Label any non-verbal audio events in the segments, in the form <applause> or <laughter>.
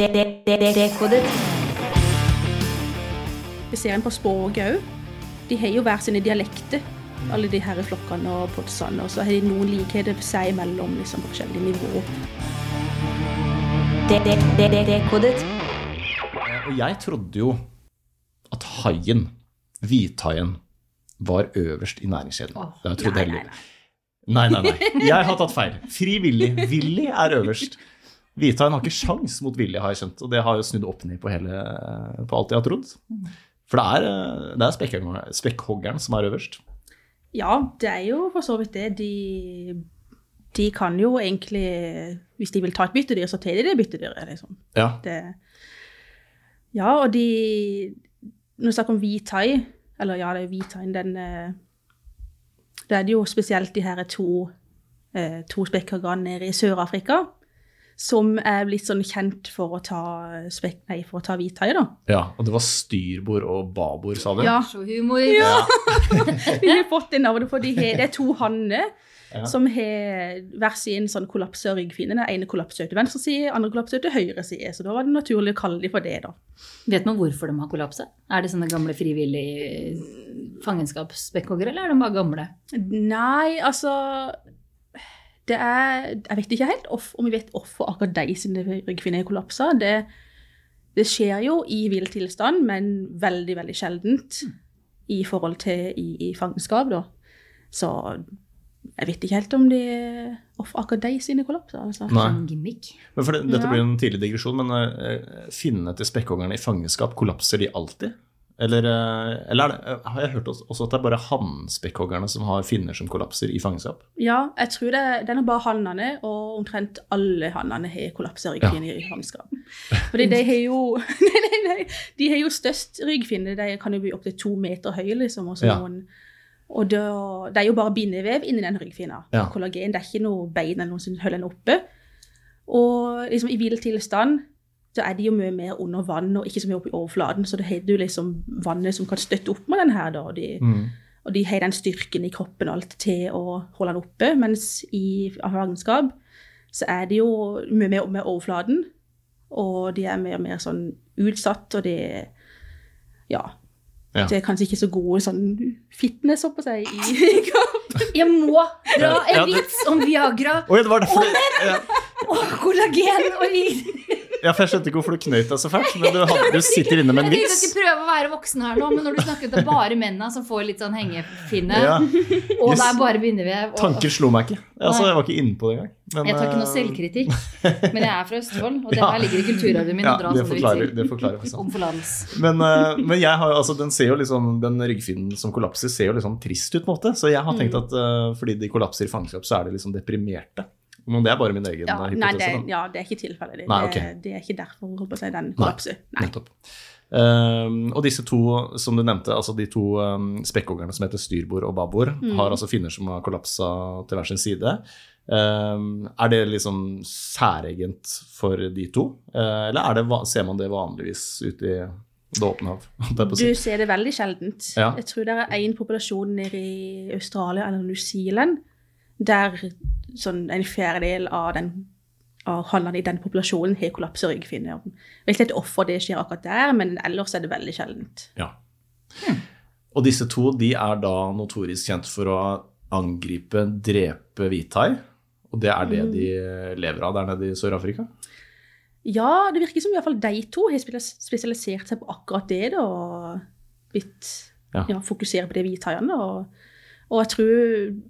Dekodet. Vi ser en på språket òg. De har jo hver sine dialekter, alle de her flokkene og podsene. Og så har de noen likheter seg imellom, liksom på forskjellige nivåer. Dekodet. Og jeg trodde jo at haien, hvithaien, var øverst i næringskjeden. Oh, Det har jeg trodd nei, livet. Nei, nei, nei. Jeg har tatt feil. Frivillig. Willy er øverst. Hvithaien har ikke sjans mot Vilje, har jeg skjønt. Og det har jo snudd opp ned på, hele, på alt jeg har trodd. For det er, eh, det er spekkhoggeren, som er øverst. Ja, det er jo for så vidt det. De, de kan jo egentlig, hvis de vil ta et byttedyr, så tar de det byttedyret, liksom. Ja. Det, ja, og de Når vi snakker om hvithai, eller ja, det er hvithaien, den eh, Da er det jo spesielt de her to, eh, to spekkhoggerne nede i Sør-Afrika som er blitt sånn kjent for å ta, spekk, nei, for å ta hvithai, da. ja. Og det var styrbord og babord, sa du? Ja, Så humor. Ja. <laughs> Vi har fått det navnet, for de he, det er to hanner Ja. som har hver sin sånn kollapsa ryggfine. Den ene kollapser til venstre side, andre kollapser til høyre side. Så da var det naturlig å kalle de for det, da. Vet man hvorfor de har kollapsa? Er det sånne gamle frivillige fangenskapsspekkhoggere, eller er de bare gamle? Nei, altså det er, Jeg vet ikke helt off, om vi vet hvorfor akkurat de sine ryggfinner kollapsa. Det, det skjer jo i vill tilstand, men veldig, veldig sjeldent i forhold til i, i fangenskap, da. Så jeg vet ikke helt om det hvorfor akkurat de sine kollapser. Altså. Nei. Sånn gimmick. Men for det, dette blir en tidlig digresjon, men uh, finnene til spekkhoggerne i fangenskap, kollapser de alltid? Eller, eh, eller er det, eh, har jeg hørt også, at det er bare hannspekkhoggerne som har finner som kollapser i fangenskap? Ja, jeg tror det, den er bare hannene, og omtrent alle hannene har kollapsa ryggfinne i fangenskap. Fordi de har jo <laughs> nei, nei, De har jo størst ryggfinne, de kan jo bli opptil to meter høye, liksom. Og, Ja. noen, og det, det er jo bare bindevev inni den ryggfinna. Ja. Kollagen, det er ikke noe bein eller noe som holder den oppe. Og liksom i vill tilstand så er de jo mye mer under vann og ikke så mye oppe i overflaten, så det har du liksom vannet som kan støtte opp med den her, da. Og de, Mm. og de har den styrken i kroppen og alt til å holde den oppe. Mens i fangenskap så er de jo mye mer med overflaten. Og de er mer og mer sånn utsatt, og det Ja. Ja. Det er kanskje ikke så gode sånn fitness, holdt på å si, i <laughs> kroppen. Jeg må dra en Ja, vits om Viagra Oi, det var derfor ja, og kollagen! Og ja, for Jeg skjønte ikke hvorfor du knøt deg så fælt, men du, hadde, du sitter inne med en vits. jeg skulle prøve å være voksen her nå, men når du snakker at det er bare mennene som får litt sånn hengepinne. Ja, og det er bare bindevev og, tanker slo meg ikke. Altså, jeg var ikke inne på det engang. Jeg tar ikke noe eh, selvkritikk, <laughs> men jeg er fra Østfold, og det her ligger i kulturarven min Ja, dra det forklarer, det forklarer faktisk. Men, eh, men jeg har, altså, den ser jo liksom, den ryggfinnen som kollapser, ser jo litt sånn trist ut, på en måte. Så jeg har tenkt Mm. at eh, fordi de kollapser i fangenskap, så er de liksom deprimerte. Men det er bare min egen Ja, hypotese? nei, det, ja, det er ikke tilfellet. Det, Nei, okay. det, er ikke derfor holdt på å si, den kollapser. Nei. Nettopp. Um, og disse to som du nevnte, altså de to um, spekkhoggerne som heter styrbord og babord, Mm. har altså finner som har kollapsa til hver sin side. Um, er det liksom særegent for de to, uh, eller er det, ser man det vanligvis ute i det åpne hav? <laughs> Du ser det veldig sjeldent. Ja. Jeg tror det er én populasjon nede i Australia eller New Zealand der sånn en fjerdedel av den av hannene i den populasjonen har kollaps i ryggfinne. Jeg vet ikke helt hvorfor det skjer akkurat der, men ellers er det veldig sjeldent. Ja. Og disse to de er da notorisk kjent for å angripe, drepe hvithai. Og det er det Mm. de lever av der nede i Sør-Afrika? Ja, det virker som i hvert fall de to har spesialisert seg på akkurat det, da, og blitt Ja. ja. fokusert på det hvithaiene. Og, og jeg tror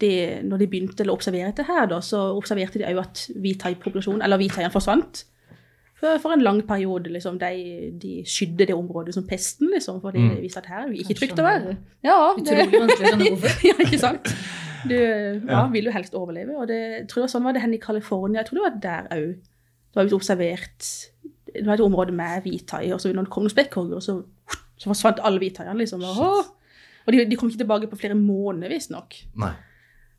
det, når de begynte å observere dette her, da, så observerte de òg at hvithaipopulasjonen, eller hvithaiene forsvant. For, for en lang periode. Liksom, de, de skydde det området som pesten, liksom, for de Mm. visste at her er det ikke trygt å være. Ja, det, <laughs> ja, ikke sant? Du ja, Ja. vil jo helst overleve. Og det, jeg tror det var sånn var det henne i California. Jeg tror det var der òg. Det var blitt observert Det var et område med hvithai, og så når det kom noen spekkhoggere, så, så forsvant alle hvithaiene. Liksom. Og, og de, de kom ikke tilbake på flere måneder, visstnok.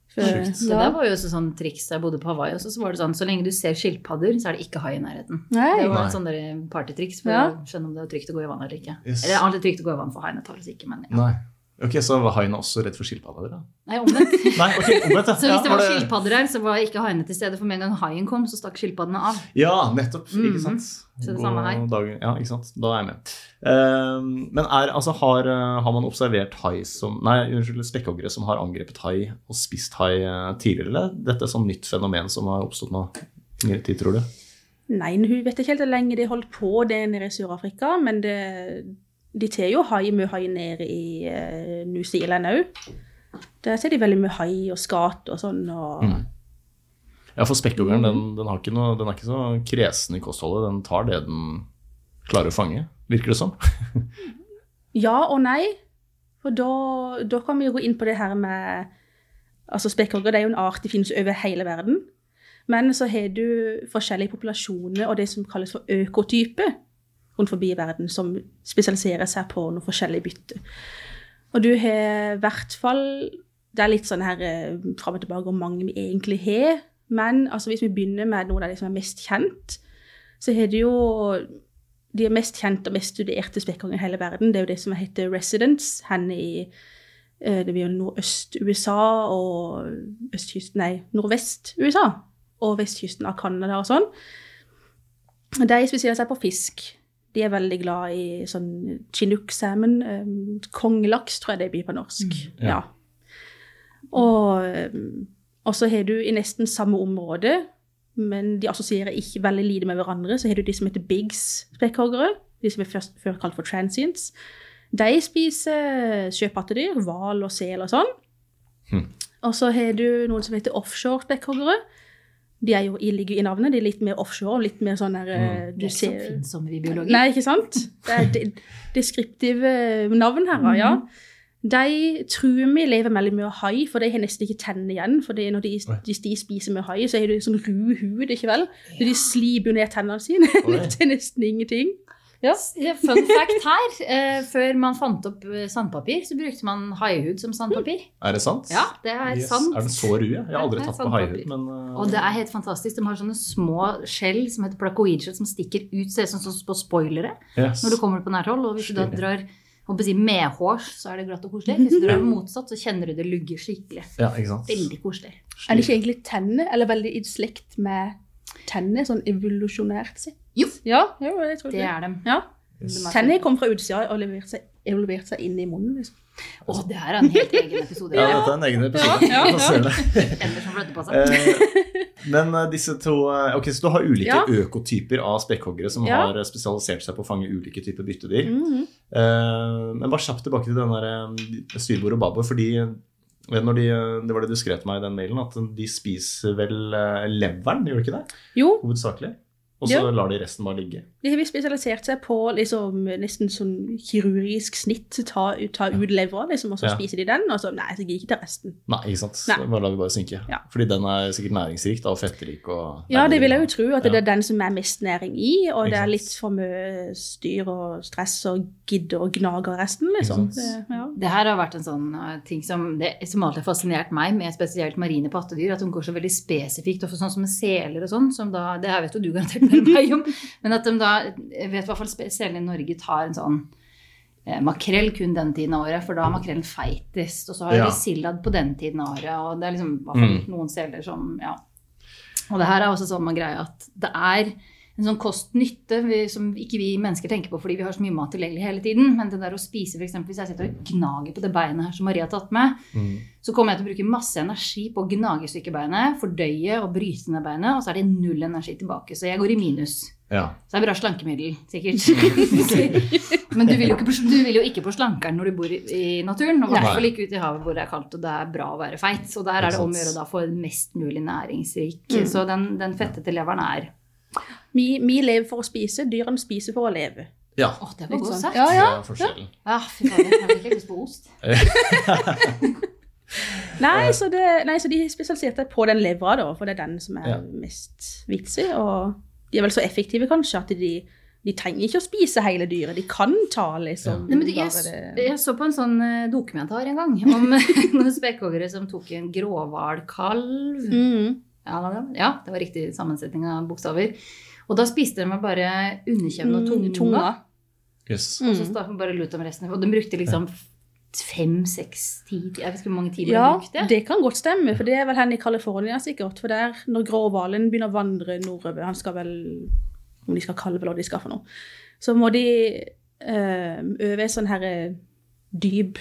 For- Så ja. det var jo også sånn triks da jeg bodde på Hawaii også, så var det sånn, så lenge du ser skilpadder, så er det ikke hai i nærheten. Nei. Det var et en sånn der partytriks for Ja. å skjønne om det var trygt å gå i vann eller ikke. Yes. Eller alltid trygt å gå i vann for haiene tar det ikke, men ja. Nei. Ok, Så var haien også redd for skilpadder? da? Nei, omvendt. <laughs> Nei, ok, omvendt, ja. <laughs> Så hvis det Ja, var skilpadder her, så var ikke haiene til stede. For med en gang haien kom, så stakk skilpaddene av. Ja, nettopp. Ikke Mhm. sant. Så det God samme her. dag- Ja, ikke sant. Da er jeg med. Eh, men er, altså, har, eh, har man observert hai som Nei, unnskyld, spekkhoggere som har angrepet hai og spist hai eh, tidligere? Eller dette er sånn nytt fenomen som har oppstått nå i nyere tid, tror du? Nei, hun vet ikke helt hvor lenge de holdt på det nede i Sør-Afrika, men det, de tar jo hai mye hai nede i uh, New Zealand òg. Der ser de veldig mye hai og skat og sånn. Og, Mm. Ja, for spekkhoggeren den, den, noe, den er ikke så kresen i kostholdet. Den tar det den klarer å fange, virker det som. <laughs> Ja og nei. For da, da kan vi jo gå inn på det her med Altså Spekkhogger er jo en art de finnes over hele verden. Men så har du forskjellige populasjoner og det som kalles for økotype rundt forbi verden, som spesialiserer seg på noe forskjellig bytte. Og du har i hvert fall Det er litt sånn her eh, fram og tilbake om mange vi egentlig har. Men altså, hvis vi begynner med noen av de som er mest kjent, så har du jo de mest kjente og mest studerte spekkhoggere i hele verden. Det er jo det som heter residence, henne i eh, det blir jo nordøst-USA og østkysten, nei, nordvest-USA og vestkysten av Canada og sånn. De spesialiserer seg på fisk. De er veldig glad i sånn chinook salmon, um, kongelaks tror jeg det blir på norsk. ja. ja. Og, um, og så har du i nesten samme område, men de assosierer ikke veldig lite med hverandre, så har du de som heter bigs spekkhoggere, de som er først, før kalt for transients. De spiser sjøpattedyr, hval og sel og sånn. Hm. Og så har du noen som heter offshore spekkhoggere. De er jo, i- ligger i navnet, de er litt mer offshore, litt mer sånn der mm. du Det er ikke så oppfinnsomme, vi biologer. Nei, ikke sant? Det er de, deskriptive navn her, ja. De tror vi lever veldig mye hai, for de har nesten ikke tenner igjen. For det- når de, Hvis de, de spiser med hai, så er det sånn ru hud, ikke vel? Så de sliper jo ned tennene sine <laughs> til nesten ingenting. Ja. Fun fact her. Eh, før man fant opp eh, sandpapir, så brukte man haihud som sandpapir. Er det sant? Ja, det er Yes. sant. Er den så ru? Jeg har aldri tatt på haihud, men uh, Og det er helt fantastisk. De har sånne små skjell som heter placoidskjell, som stikker ut, ser ut som på spoilere yes. når du kommer på nært hold. Og hvis du da drar si, medhårs, så er det glatt og koselig. Hvis du drar <laughs> motsatt, så kjenner du det lugger skikkelig. Ja, ikke sant? Veldig koselig. Er det ikke egentlig tenner, eller veldig i slekt med tenner, sånn evolusjonært sett? Jo. Ja, jo, jeg tror Det det. er dem. Ja. Er Tenner kom fra utsida og leverte seg, evolvert seg inn i munnen. Liksom. Å, det her er en helt egen episode. Ja, <laughs> Ja. dette er en egen episode. Ja, ja, ja. <laughs> Eh, Men eh, disse to eh, Ok, Så du har ulike Ja. økotyper av spekkhoggere som Ja. har spesialisert seg på å fange ulike typer byttedyr. Mm -hmm. Men bare kjapt tilbake til den der styrbord og babord, fordi når de, eh, Det var det du skrev til meg i den mailen, at de spiser vel eh, leveren, gjør de ikke det? Jo, Hovedsakelig. Og så Ja. lar de resten bare ligge. de har vi spesialisert seg på liksom, nesten sånn kirurgisk snitt. Ta, ta ut levra, liksom, og så Ja. spiser de den. Og så nei, så gir ikke til resten. Nei, ikke sant. Nei. Bare lar vi bare synke. Ja. Fordi den er sikkert næringsrik da, og fettrik. Og Ja, det vil jeg jo tro, at det Ja. er den som er mest næring i. Og Ikke det er litt for mye styr og stress og gidder og gnager resten, liksom. Det, ja. Det her har vært en sånn eh, ting som, det, som alltid har fascinert meg, med spesielt marine pattedyr. At de går så veldig spesifikt. Og for sånn som seler og sånn, som da, det her vet jo du garantert <laughs> meg <laughs> om, men at de da jeg vet i hvert fall spesielt i Norge tar en sånn eh, makrell kun den tiden av året, for da er makrellen feitest. Og så har Ja. de sildad på den tiden av året. Og det er liksom i hvert fall Mm. noen seler som Ja. Og det her er også sånn man greier at det er en sånn kost-nytte som ikke vi mennesker tenker på fordi vi har så mye mat tilgjengelig hele tiden. Men det der å spise, f.eks. hvis jeg sitter og gnager på det beinet her som Maria har tatt med, Mm. så kommer jeg til å bruke masse energi på å gnage i stykker beinet, fordøye og bryte ned beinet, og så er det null energi tilbake. Så jeg går i minus. Ja. Så det er bra slankemiddel, sikkert. <laughs> Men du vil, jo ikke på, du vil jo ikke på slankeren når du bor i, i naturen. Og i hvert fall ikke ute i havet hvor det er kaldt og det er bra å være feit. Så der er det om å gjøre å få mest mulig næringsrik. Mm. Så den, den fettete leveren er Vi, vi lever for å spise, dyrene spiser for å leve. ja. Oh, det var godt sånn. sagt. Ja, Det er forskjellen. Ja, fy faen, Jeg fikk helt lyst på ost. <laughs> Nei, så, det, nei, så de spesialiserte på den levra, da, for det er den som er Ja. mest vitsig. Og de er vel så effektive, kanskje, at de, de trenger ikke å spise hele dyret. De kan ta liksom Nei, jeg, bare det. jeg så på en sånn eh, dokumentar en gang om <laughs> noen spekkhoggere som tok en gråhvalkalv. Mm. Ja, det var- ja, det var riktig sammensetning av bokstaver. Og da spiste de bare underkjeven og Mm, tunga. tunga. Yes. Og så stakk de bare lut om resten. Og de brukte liksom fem, seks, ti Jeg vet ikke hvor mange timer Ja, de brukte. det kan godt stemme, for det er vel hen i California sikkert. For der, når gråhvalen begynner å vandre nordover, han skal vel Om de skal kalve eller hva de skal for noe, så må de øh, øve en sånn her eh, dyp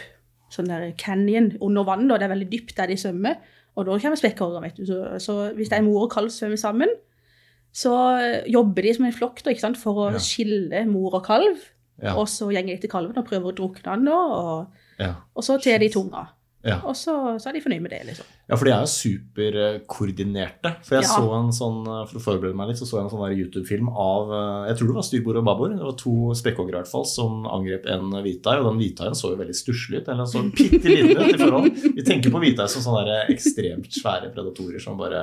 sånn der canyon under vann, da. Det er veldig dypt der de svømmer. Og da kommer spekkhogger, vet du. Så, så hvis det er mor og kalv svømmer sammen, så jobber de som en flokk da, for å Ja. skille mor og kalv. Ja. Og så gjenger de til kalven og prøver å drukne den, da, og, Ja. og så ter de tunga. Ja. Og så, så er de fornøyd med det, liksom. ja, for de er jo superkoordinerte. For jeg Ja. så en sånn, for å forberede meg litt, så så jeg en sånn YouTube-film av eh, Jeg tror det var styrbord og babord. Det var to spekkhoggere i hvert fall som angrep en hvithai. Og den hvithaien så jo veldig stusslig ut. Eller så bitte liten ut i forhold. Vi tenker på hvithai som sånne ekstremt svære predatorer som, bare,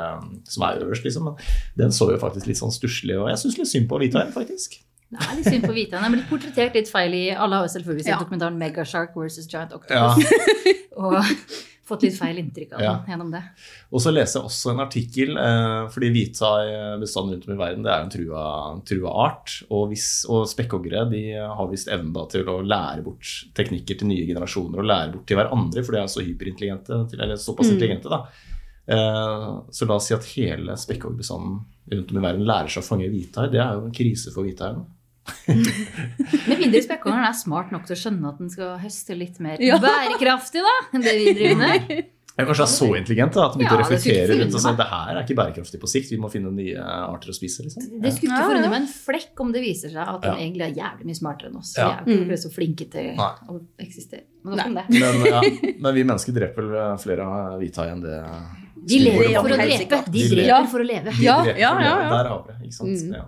som er øverst, liksom. Men den så jo faktisk litt sånn stusslig Og jeg syns litt synd på hvithaien, faktisk. Det er litt synd på hvite. Han er blitt portrettert litt feil i Alle har jo selvfølgelig sett Ja. dokumentaren Megashark versus Giant Octopus. Ja. <laughs> Og fått litt feil inntrykk av Ja. den gjennom det. Og så leser jeg også en artikkel, eh, fordi hvithai-bestanden rundt om i verden det er en trua, trua art. Og, hvis, og spekkhoggere de har visst evnen da til å lære bort teknikker til nye generasjoner og lære bort til hverandre, for de er så hyperintelligente, eller såpass Mm. intelligente. da. Eh, så la oss si at hele spekkhoggbestanden rundt om i verden lærer seg å fange hvithai. Det er jo en krise for hvithaiene. <laughs> Med mindre spekkhoggeren er smart nok til å skjønne at den skal høste litt mer Ja. bærekraftig da, enn det vi driver med. <laughs> Jeg kanskje er så intelligente da, at de begynte Ja, å reflektere rundt og si at det her er ikke bærekraftig på sikt. Vi må finne nye arter å spise. liksom. Det skulle ikke Ja, forundre ja. meg en flekk om det viser seg at den Ja. egentlig er jævlig mye smartere enn oss. Ja. Vi er Mm. ikke så flinke til Nei. å eksistere. Men det. Men, ja, men vi mennesker dreper vel flere av hvithai enn det De lever for å drepe. De dreper lever. for å leve. Ja, ja, ja, Der har vi det. ikke sant? Mm. Ja.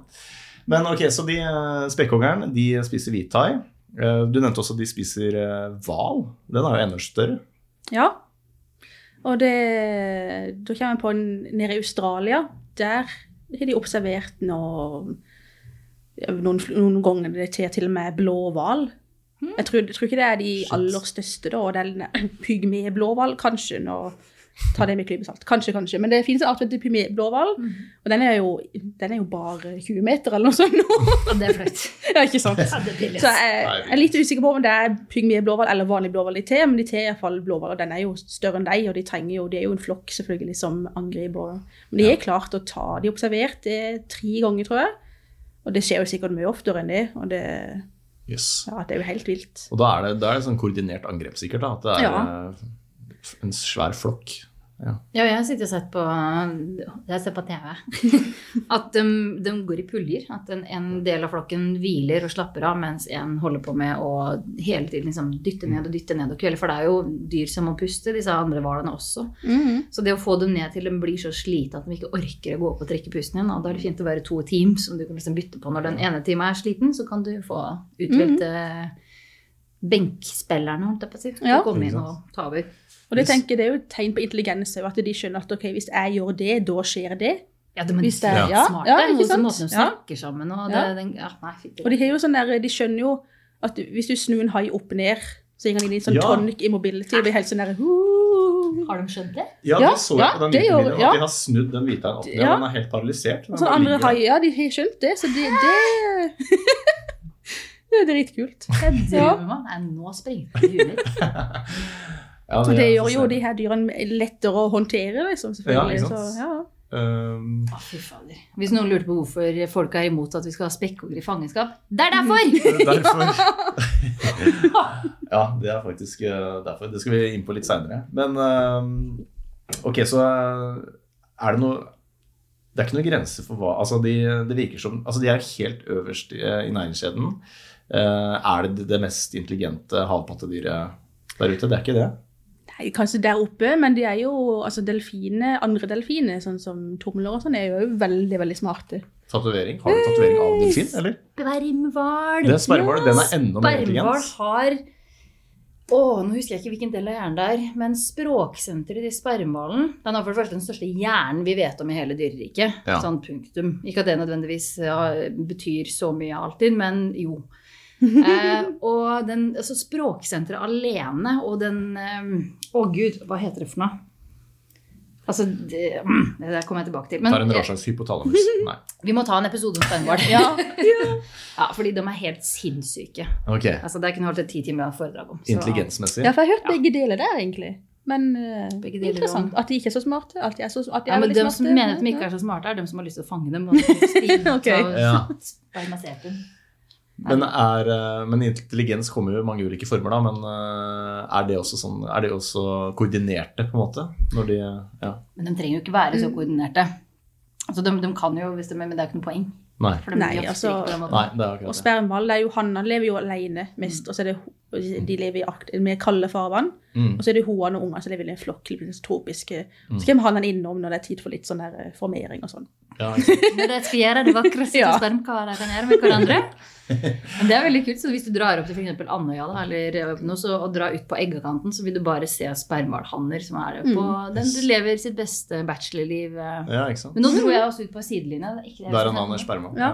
Men ok, så de eh, spekkhoggeren de spiser hvithai. Eh, Du nevnte også at de spiser eh, hval. Den er jo enda større. Ja. Og det Da kommer jeg på nede i Australia. Der har de observert noe, noen, noen ganger det til til og med blåhval. Jeg, jeg tror ikke det er de aller største, da. og Det er en pygmeblåhval, kanskje. Nå Ta det med klype salt. Kanskje, kanskje. Men det finnes en art som heter pygmeblåhval, og den er, jo, den er jo bare 20 meter eller noe sånt. nå. Og det er flaut. <laughs> ja, ikke sant? Ja, Så jeg, jeg er litt usikker på om det er pygmeblåhval eller vanlig blåhval i te, men de er iallfall blåhval, og den er jo større enn deg, og de trenger jo, de er jo en flokk selvfølgelig som angriper. Men de er klart å ta, de har observert det tre ganger, tror jeg, og det skjer jo sikkert mye oftere enn det, og det, Yes. ja, det er jo helt vilt. Og da er det, da er det sånn koordinert angrep, sikkert. da, At det er Ja. eh, en svær flokk. Ja. Ja, jeg sitter og sett på, jeg har sett på TV <laughs> at de, de går i puljer. At en, en del av flokken hviler og slapper av, mens en holder på med å hele tiden liksom dytte ned og dytte ned og kvele. For det er jo dyr som må puste, disse andre hvalene også. Så det å få dem ned til de blir så slitne at de ikke orker å gå opp og trekke pusten igjen, og da er det fint å være to team som du kan liksom bytte på. Når den ene teamet er sliten, så kan du få utvalgte benkspillerne, holdt jeg på å si, til å komme inn og ta over. Og det tenker det er jo et tegn på intelligens, at de skjønner at okay, hvis jeg gjør det, da skjer det. Ja, det, men Hvis det er- Ja. smarte. ja, ikke sant? måten de snakker sammen og det, Ja. den, ja, nei, Og de, har jo sånn der, de skjønner jo at hvis du snur en hai opp ned, så gir han inn i en sånn Ja. tonic immobility, og blir helt sånn der. Har de skjønt det? Ja, Ja, det så jeg ja, på den videoen, ja. at de har snudd den hvithaien opp ned. Ja. Den er helt paralysert. Den så andre haier, ja, de har skjønt det, så det, det, <laughs> det er dritkult. Ja. Nå springer det i huet mitt. <laughs> Ja, det er gjør jo de her dyrene lettere å håndtere, liksom, Ja, selvfølgelig. ikke så, ja. Um, Å, fy fader. Hvis noen lurte på hvorfor folk er imot at vi skal ha spekkhoggere i fangenskap, det er derfor! <laughs> Derfor <laughs> <laughs> Ja, det er faktisk eh, derfor. Det skal vi inn på litt seinere. Men um, ok, så eh, er det noe Det er ikke noen grenser for hva altså de, Det virker som Altså, de er helt øverst i, i næringskjeden. Uh, er det det mest intelligente havpattedyret der ute? Det er ikke det? Nei, kanskje der oppe, men de er jo altså delfiner, andre delfiner, sånn som tomler og sånn, er jo veldig, veldig smarte. Tatovering? Har du tatovering av delfin, eller? Spermhval! Det er spermhval. Den er enda mer Spermhval intelligent. har Å, nå husker jeg ikke hvilken del av hjernen det er, men språksenteret til spermhvalen Den har for det første den største hjernen vi vet om i hele dyreriket. Ja. Sånn punktum. Ikke at det nødvendigvis betyr så mye alltid, men jo. Eh, og den, altså språksenteret alene og den eh, Å, gud, hva heter det for noe? Altså, det, <clears throat> det kommer jeg tilbake til. Men Det er en eh, hypotalamus. <laughs> Nei. vi må ta en episode om steinhval. Ja. <laughs> Ja, fordi de er helt sinnssyke. Okay. Altså, det kunne holdt et ti timer foredrag om. så- Intelligensmessig. ja, for jeg har hørt begge deler der, egentlig. Men Begge deler interessant. om- At de ikke er så smarte. At de er, så, at de er Ja, men de smarte. som mener at de ikke er så smarte, er de som har lyst til å fange dem. Og <laughs> spille Ok. Ja. Men, er, eh, men intelligens kommer jo i mange ulike former, da. Men eh, er det også, sånn, er det også koordinerte, på en måte? Når de Ja. Men de trenger jo ikke være så koordinerte. Altså, de, de kan jo hvis de, men det er ikke noe poeng. Nei. For de Nei, altså- på den måten. Nei, det er Og akkurat det. spermal, det er jo hannene lever jo alene mest, og så er det de lever i akt, mer kalde farvann. Mm. Og så er det hoene og ungene som lever i en flokk, litt Så skal vi ha den innom når det er tid for litt sånn der eh, formering og sånn. Ja. <laughs> Når dere skal gjøre det vakreste Ja. spermkarer kan gjøre med hverandre. <laughs> Men det er veldig kult. Så hvis du drar opp til f.eks. Andøya da, eller noe, så, og drar ut på eggakanten, så vil du bare se spermhvalhanner som er på den du lever sitt beste bachelorliv. eh. ja, ikke sant. Men nå dro jeg også ut på sidelinja. er Der er en annen Sperma. Ja.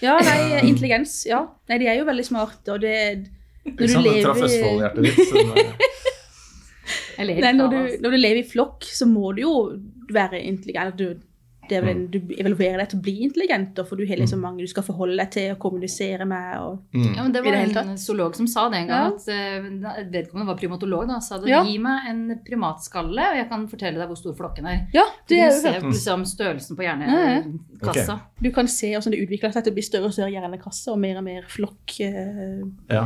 Ja, nei, intelligens. Ja. Nei, de er jo veldig smarte, og det Når du sant? Det traff lever Østfold-hjertet ditt. Som, <laughs> Nei, når du, når du lever i flokk, så må du jo være intelligent. Du, det er vel en, du evaluerer deg til å bli intelligent, for du har liksom mange du skal forholde deg til og kommunisere med. Og, mm. Ja, men det var det en zoolog som sa det en gang. Ja. At eh, vedkommende var primatolog. da, Sa det, Ja. gi meg en primatskalle, og jeg kan fortelle deg hvor stor flokken er. ja, Du det er ser liksom størrelsen på Ja, hjernekassa. Du kan se hvordan det utvikler seg til å bli større og større hjernekasse og mer og mer flokk. eh, ja.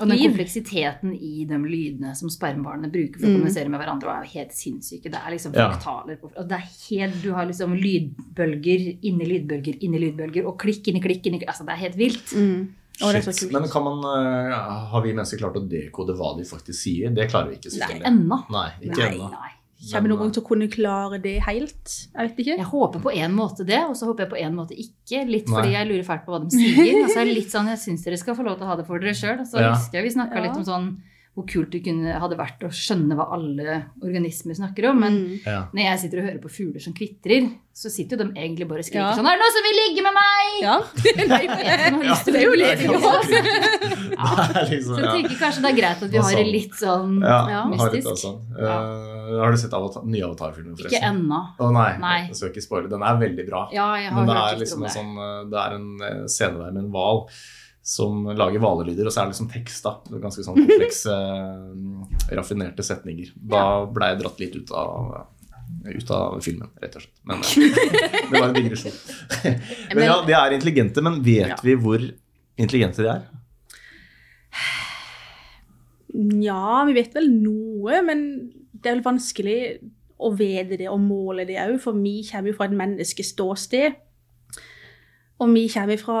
Og den kompleksiteten i de lydene som spermbarnene bruker for å Mm. kommunisere med hverandre, er jo helt sinnssyke. Det er liksom Ja. fraktaler. på- Og det er helt, du har liksom lydbølger inni lydbølger inni lydbølger, og klikk inni klikk inni klikk. Altså, det er helt vilt. Mm. Shit. Men kan man, eh, har vi mennesker klart å dekode hva de faktisk sier? Det klarer vi ikke. Nei, ennå. Nei, ikke Nei. ennå. Nei. Kommer vi noen gang til å kunne klare det helt? Jeg vet ikke. Jeg håper på en måte det, og så håper jeg på en måte ikke. Litt Nei. fordi jeg lurer fælt på hva de sier. Altså, er litt sånn, jeg syns dere skal få lov til å ha det for dere sjøl. Så Ja. husker jeg vi snakka Ja. litt om sånn hvor kult det kunne, hadde vært å skjønne hva alle organismer snakker om. Men Mm. Ja. når jeg sitter og hører på fugler som kvitrer, så sitter jo de egentlig bare og skriker Ja. sånn Er det noen som vil ligge med meg?! Ja. <laughs> Nei, har lyst til det er jo. <laughs> Det er liksom, Så jeg tenker kanskje det er greit at vi har det sånn. litt sånn Ja, Ja, har mystisk. av sånn. Uh, har du sett avatar, nye Avatar-filmer, forresten? Ikke ennå. Å nei, Nei. jeg skal ikke spoile. Den er veldig bra. Ja, jeg har Men det hørt er litt liksom om en det. sånn eh, Det er en eh, scene der med en hval som lager hvalelyder, og så er det liksom tekst. da. Ganske sånn komplekse, <laughs> eh, raffinerte setninger. Da ble jeg dratt litt ut av ut av filmen, rett og slett. Men <laughs> eh, det var en digresjon. <laughs> Men ja, de er intelligente, men vet vi hvor intelligente de er? Ja, vi vet vel noe, men det er vel vanskelig å vite det og måle det òg, for vi kommer jo fra et menneskeståsted. Og vi kommer fra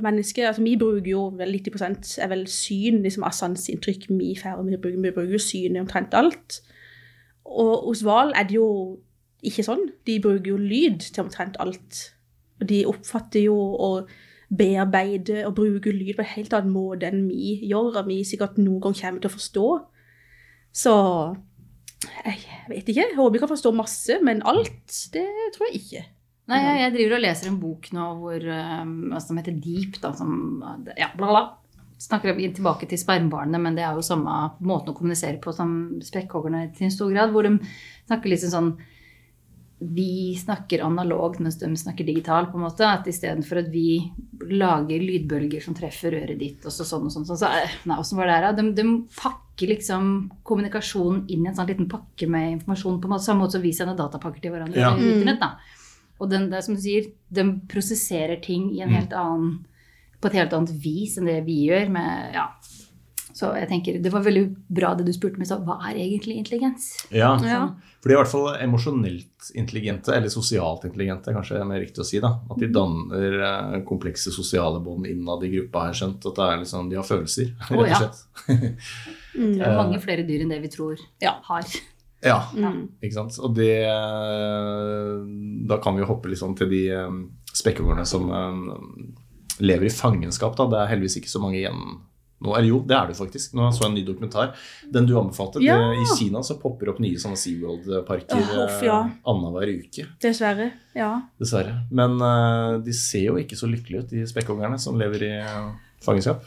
mennesker altså Vi bruker jo vel 90 er vel syn, liksom av sanseinntrykk vi får. Vi bruker, jo syn i omtrent alt. Og hos hval er det jo ikke sånn. De bruker jo lyd til omtrent alt. Og de oppfatter jo og bearbeider og bruker lyd på en helt annen måte enn vi gjør, og vi sikkert noen gang kommer til å forstå. Så jeg vet ikke. Jeg håper vi kan forstå masse, men alt, det tror jeg ikke. Nei, jeg, jeg driver og leser en bok nå hvor, um, altså, som heter Deep, da, som ja, bla, bla. Snakker om- tilbake til spermbarnet, men det er jo samme måten å kommunisere på som spekkhoggerne til en stor grad, hvor de snakker liksom sånn Vi snakker analogt mens de snakker digitalt, på en måte. At istedenfor at vi lager lydbølger som treffer øret ditt, og så sånn og sånn, sånn så, eh, Nei, åssen var det her, da? De, de pakker liksom kommunikasjonen inn i en sånn liten pakke med informasjon, på en måte, samme måte som vi sender datapakker til hverandre Ja. over internett, da. Og den, det er som du sier, de prosesserer ting i en helt annen, på et helt annet vis enn det vi gjør. Med, ja. Så jeg tenker, Det var veldig bra det du spurte meg, så hva er egentlig intelligens? Ja, Ja. For de er i hvert fall emosjonelt intelligente, eller sosialt intelligente, kanskje er mer riktig å si. da. At de danner eh, komplekse sosiale bånd innad i gruppa, har jeg skjønt. At det er liksom, de har følelser, <laughs> rett ja. og slett. <laughs> Det er mange flere dyr enn det vi tror Ja. har. Ja, Mm. ikke sant. Og det Da kan vi jo hoppe liksom til de eh, spekkhoggerne som eh, lever i fangenskap. da. Det er heldigvis ikke så mange igjen nå. Eller jo, det er det faktisk. Nå så jeg en ny dokumentar. Den du anbefalte. Ja. Det, I Kina så popper opp nye sånne SeaWorld-parker oh, ja. eh, annenhver uke. Dessverre. Ja. Dessverre. Men eh, de ser jo ikke så lykkelige ut, de spekkhoggerne som lever i eh, fangenskap.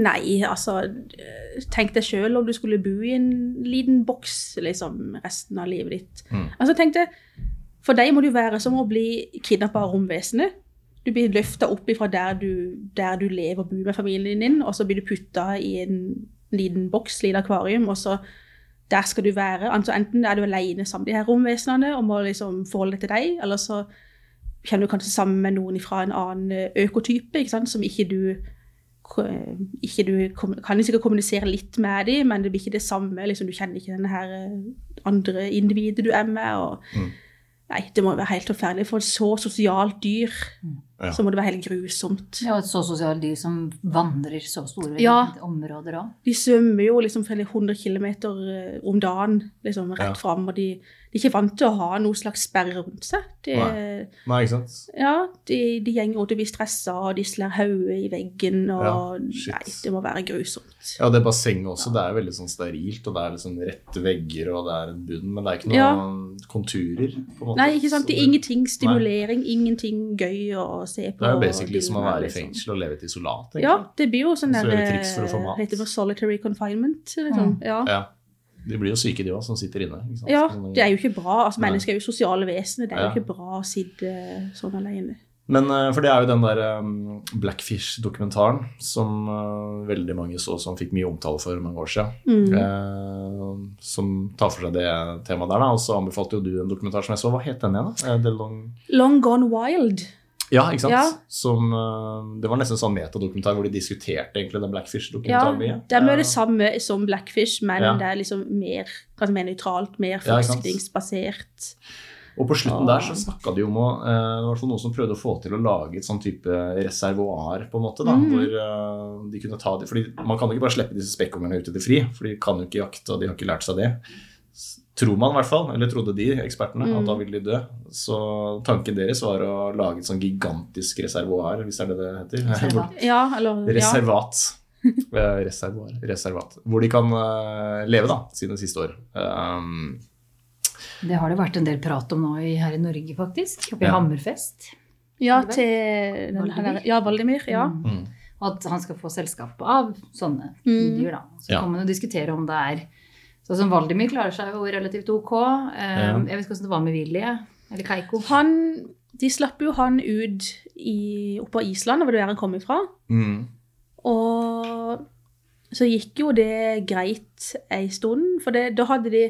Nei, altså eh, Tenk deg sjøl om du skulle bo i en liten boks liksom, resten av livet ditt. Mm. Altså tenk deg, For deg må det jo være som å bli kidnappa av romvesenet. Du blir løfta opp ifra der du, der du lever og bor med familien din, og så blir du putta i en liten boks, liten akvarium, og så der skal du være. Altså Enten er du alene sammen med de her romvesenene og må liksom forholde deg til deg, eller så kommer du kanskje sammen med noen fra en annen økotype ikke sant? som ikke du ikke du kan sikkert kommunisere litt med dem, men det blir ikke det samme. Liksom, du kjenner ikke denne her eh, andre individet du er med. Og, Mm. Nei, det må være helt forferdelig. For et så sosialt dyr, Ja. så må det være helt grusomt. Ja, et så sosialt dyr som vandrer så store Ja. områder òg. De svømmer jo liksom flere hundre kilometer eh, om dagen liksom rett Ja. fram, og de, de er ikke vant til å ha noen slags sperre rundt seg. De, Nei. Nei, ikke sant? ja, de, de gjenger rundt og blir stressa, og de slår hodet i veggen, og Ja. Nei, det må være grusomt. Ja, det bassenget også, det er veldig sånn sterilt, og det er liksom rette vegger, og det er en bunn, men det er ikke noen Ja. konturer, på en måte. Nei, ikke sant? Det er ingenting stimulering, ingenting gøy å se på. Det er jo basically som å være i liksom. fengsel og leve et isolat, egentlig. Ja, det blir jo sånn Så der gjøre triks for å få eh, mat. Heter det for solitary confinement? Liksom. Ja. Ja. De blir jo syke, de òg, som sitter inne. Ja, det er jo ikke bra. Altså, mennesker er jo sosiale vesener. Det er Ja. jo ikke bra å sitte sånn alene. Men eh, for det er jo den der um, Blackfish-dokumentaren som eh, veldig mange så som fikk mye omtale for mange år siden. Mm. eh, som tar for seg det temaet der. da, Og så anbefalte jo du en dokumentar som jeg så. Hva het den igjen? da? Eh, Long... Long Gone Wild. Ja, ikke sant? Ja. Som, eh, det var nesten en sånn metadokumentar hvor de diskuterte egentlig den Blackfish-dokumentaren Ja, det er Eh, det samme som Blackfish, men Ja. det er liksom mer, kanskje mer nøytralt, mer forskningsbasert. Og på slutten der så snakka de om å eh, Det fall noen som prøvde å få til å lage et sånn type reservoar, på en måte, da, mm. hvor eh, de kunne ta de, fordi Man kan jo ikke bare slippe disse spekkungene ut i det fri, for de kan jo ikke jakte, og de har ikke lært seg det. Tror man i hvert fall, eller trodde de ekspertene, Mm. at da ville de dø. Så tanken deres var å lage et sånn gigantisk reservoar, hvis det er det det heter. <laughs> Reservat. Ja, eller ja. Reservat. <laughs> Eh, Reservoar. Reservat. Hvor de kan eh, leve da, sine siste år. Um, Det har det vært en del prat om nå her i Norge, faktisk. Oppe i Ja. Hammerfest. ja, til Valdemir? Ja, Valdemir. Ja. Mm. mm. Og at han skal få selskap av sånne Mm. dyr. da. Så Ja. kan man jo diskutere om det er Sånn som Valdimir klarer seg jo relativt ok. Eh, Ja. Jeg vet ikke hvordan det var med Willy eller Keiko. Han, de slapp jo han ut i, oppe på Island, det var der han kom ifra. Mm. Og så gikk jo det greit ei stund, for det, da hadde de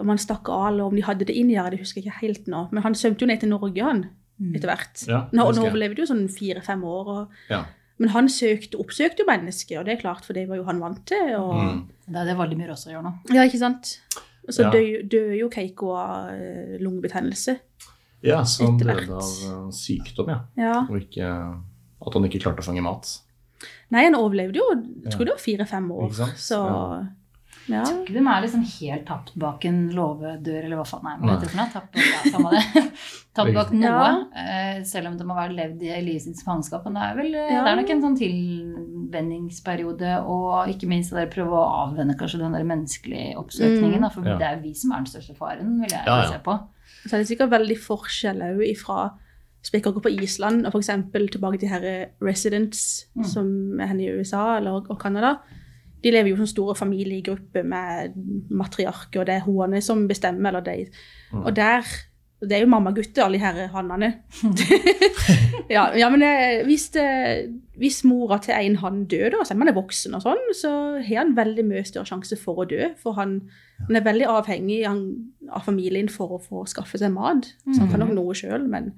Om han stakk av, eller om de hadde det inn i her, det husker jeg ikke helt nå. Men han svømte jo ned til Norge, han, Mm. etter hvert. Ja, det nå overlevde jo sånn fire-fem år. Og, Ja. Men han søkte, oppsøkte jo mennesker, og det er klart, for det var jo han vant til. Og, Mm. Det er det mye også gjør nå. Ja, ikke sant? Og så Ja. døde jo Keiko av eh, lungebetennelse. Ja, så han døde av eh, sykdom, ja. Ja. Og ikke, at han ikke klarte å fange mat. Nei, han overlevde jo, jeg tror Ja. det var fire-fem år. Ikke sant? Jeg tror Ikke de er liksom helt tapt bak en låvedør, eller hva faen nei, hva Nei. heter det for noe? Tapt, ja, samme det. <laughs> tapt bak noe, Ja. eh, selv om de har levd i sitt fangenskap. Men det er vel eh, Ja. det er nok en sånn tilvenningsperiode, og ikke minst det der prøve å avvenne kanskje den der menneskelige oppsøkningen. Mm. Da, for Ja. det er vi som er den største faren, vil jeg Ja, ja. se på. Så er det sikkert veldig forskjell òg ifra spekkhoggere på Island og f.eks. tilbake til herre residents, Mm. som er henne i USA eller, og Canada. De lever jo som store familiegrupper med matriarker, og det er hoene som bestemmer. eller de. Mm. Og der Det er jo mammagutter, alle de her hannene. <laughs> ja, ja, men eh, hvis, det, hvis mora til en hann dør, da, selv om han er voksen, og sånn, så har han veldig mye større sjanse for å dø. For han, han er veldig avhengig av familien for å få skaffe seg mat. Så han kan nok noe sjøl, men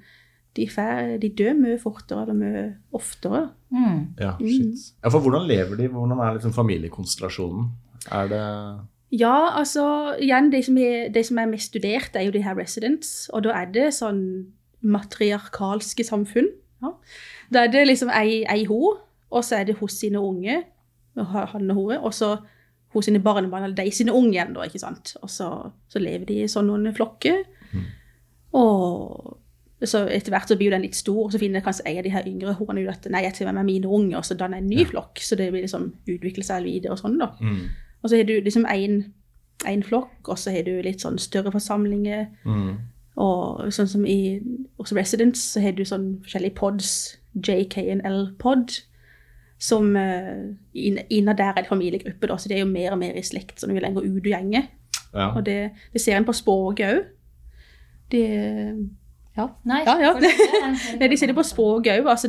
de, fer, de dør mye fortere eller mye oftere. Mm. Ja, Mm. shit. Ja, for hvordan lever de? Hvordan er liksom familiekonstellasjonen? Er det Ja, altså igjen, de som, er, de som er mest studert, er jo de her residents. Og da er det sånn matriarkalske samfunn. Ja. Da er det liksom ei, ei ho, og så er det hos sine unge, han og hore, og så hos sine barnebarn, eller de sine unge igjen, da, ikke sant. Og så, så lever de i sånn noen flokker. Mm. Og så etter hvert så blir jo den litt stor, og så finner kanskje en av de her yngre horene ut at nei, jeg tar med meg mine unge, og så danner en ny Ja. flokk. Så det blir liksom utvikle seg videre og sånn, da. mm. Og så har du liksom én flokk, og så har du litt sånn større forsamlinger. Mm. Og sånn som i også Residence, så har du sånn forskjellige pods, JKNL-pod. som uh, inn- Innad der er det familiegruppe, da, så de er jo mer og mer i slekt så når vi lenger ut og gjenger. Ja. Og det, det ser en på språket òg. Det Ja. Nei, Ja, ja. fortsett. <laughs> Nei, de sier det på språket òg. Altså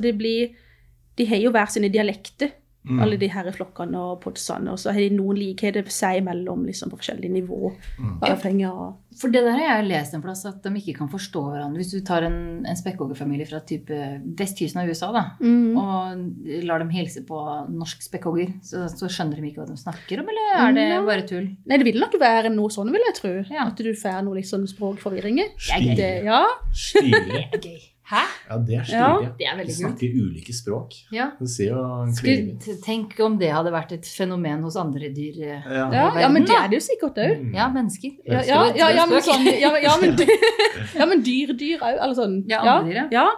De har jo hver sine dialekter, Mm. alle de her flokkene og podsene. Og så har de noen likheter seg imellom liksom, på forskjellige nivå. Mm. Avhengig av For det der har jeg lest en plass, at de ikke kan forstå hverandre. Hvis du tar en, en spekkhoggerfamilie fra type vestkysten av USA da, mm. og lar dem hilse på norsk spekkhogger, så, så skjønner de ikke hva de snakker om, eller er det bare tull? Nei, det vil nok være noe sånn, vil jeg tro. Ja. At du får noe liksom språkforvirringer. Stilig. Det, ja. Stilig. Hæ? Ja, det er Ja. stilig. Det er Vi veldig kult. snakker ulike språk. Ja. Det ser jo Skulle, tenke om det hadde vært et fenomen hos andre dyr. eh. ja. Ja, ja, men det er det jo sikkert òg. Mm. Ja, mennesker. Ja, ja, ja, men sånn Ja, men- <laughs> men, dyr, dyr òg. Eller sånn. Ja, ja, andre dyr, ja. ja.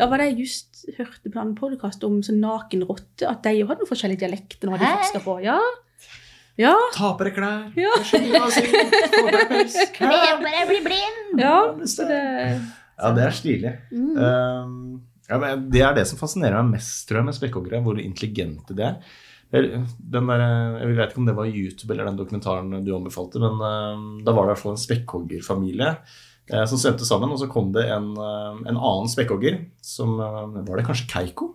Ja, hva det jeg just hørte på en podkast om sånn nakenrotte, at de jo hadde noen forskjellige dialekter. når de forska på. Ja. ja. Tapere klær. Ja. skjønner. Få deg <laughs> pels. bare bli blind! ja. det Så det Ja, det er stilig. mm. Um, ja, men det er det som fascinerer meg mest tror jeg, med spekkhoggere, hvor intelligente de er. Den der, jeg vet ikke om det var YouTube eller den dokumentaren du anbefalte, men uh, da var det i hvert fall en spekkhoggerfamilie uh, som svømte sammen. Og så kom det en, eh, en annen spekkhogger som eh, Var det kanskje Keiko?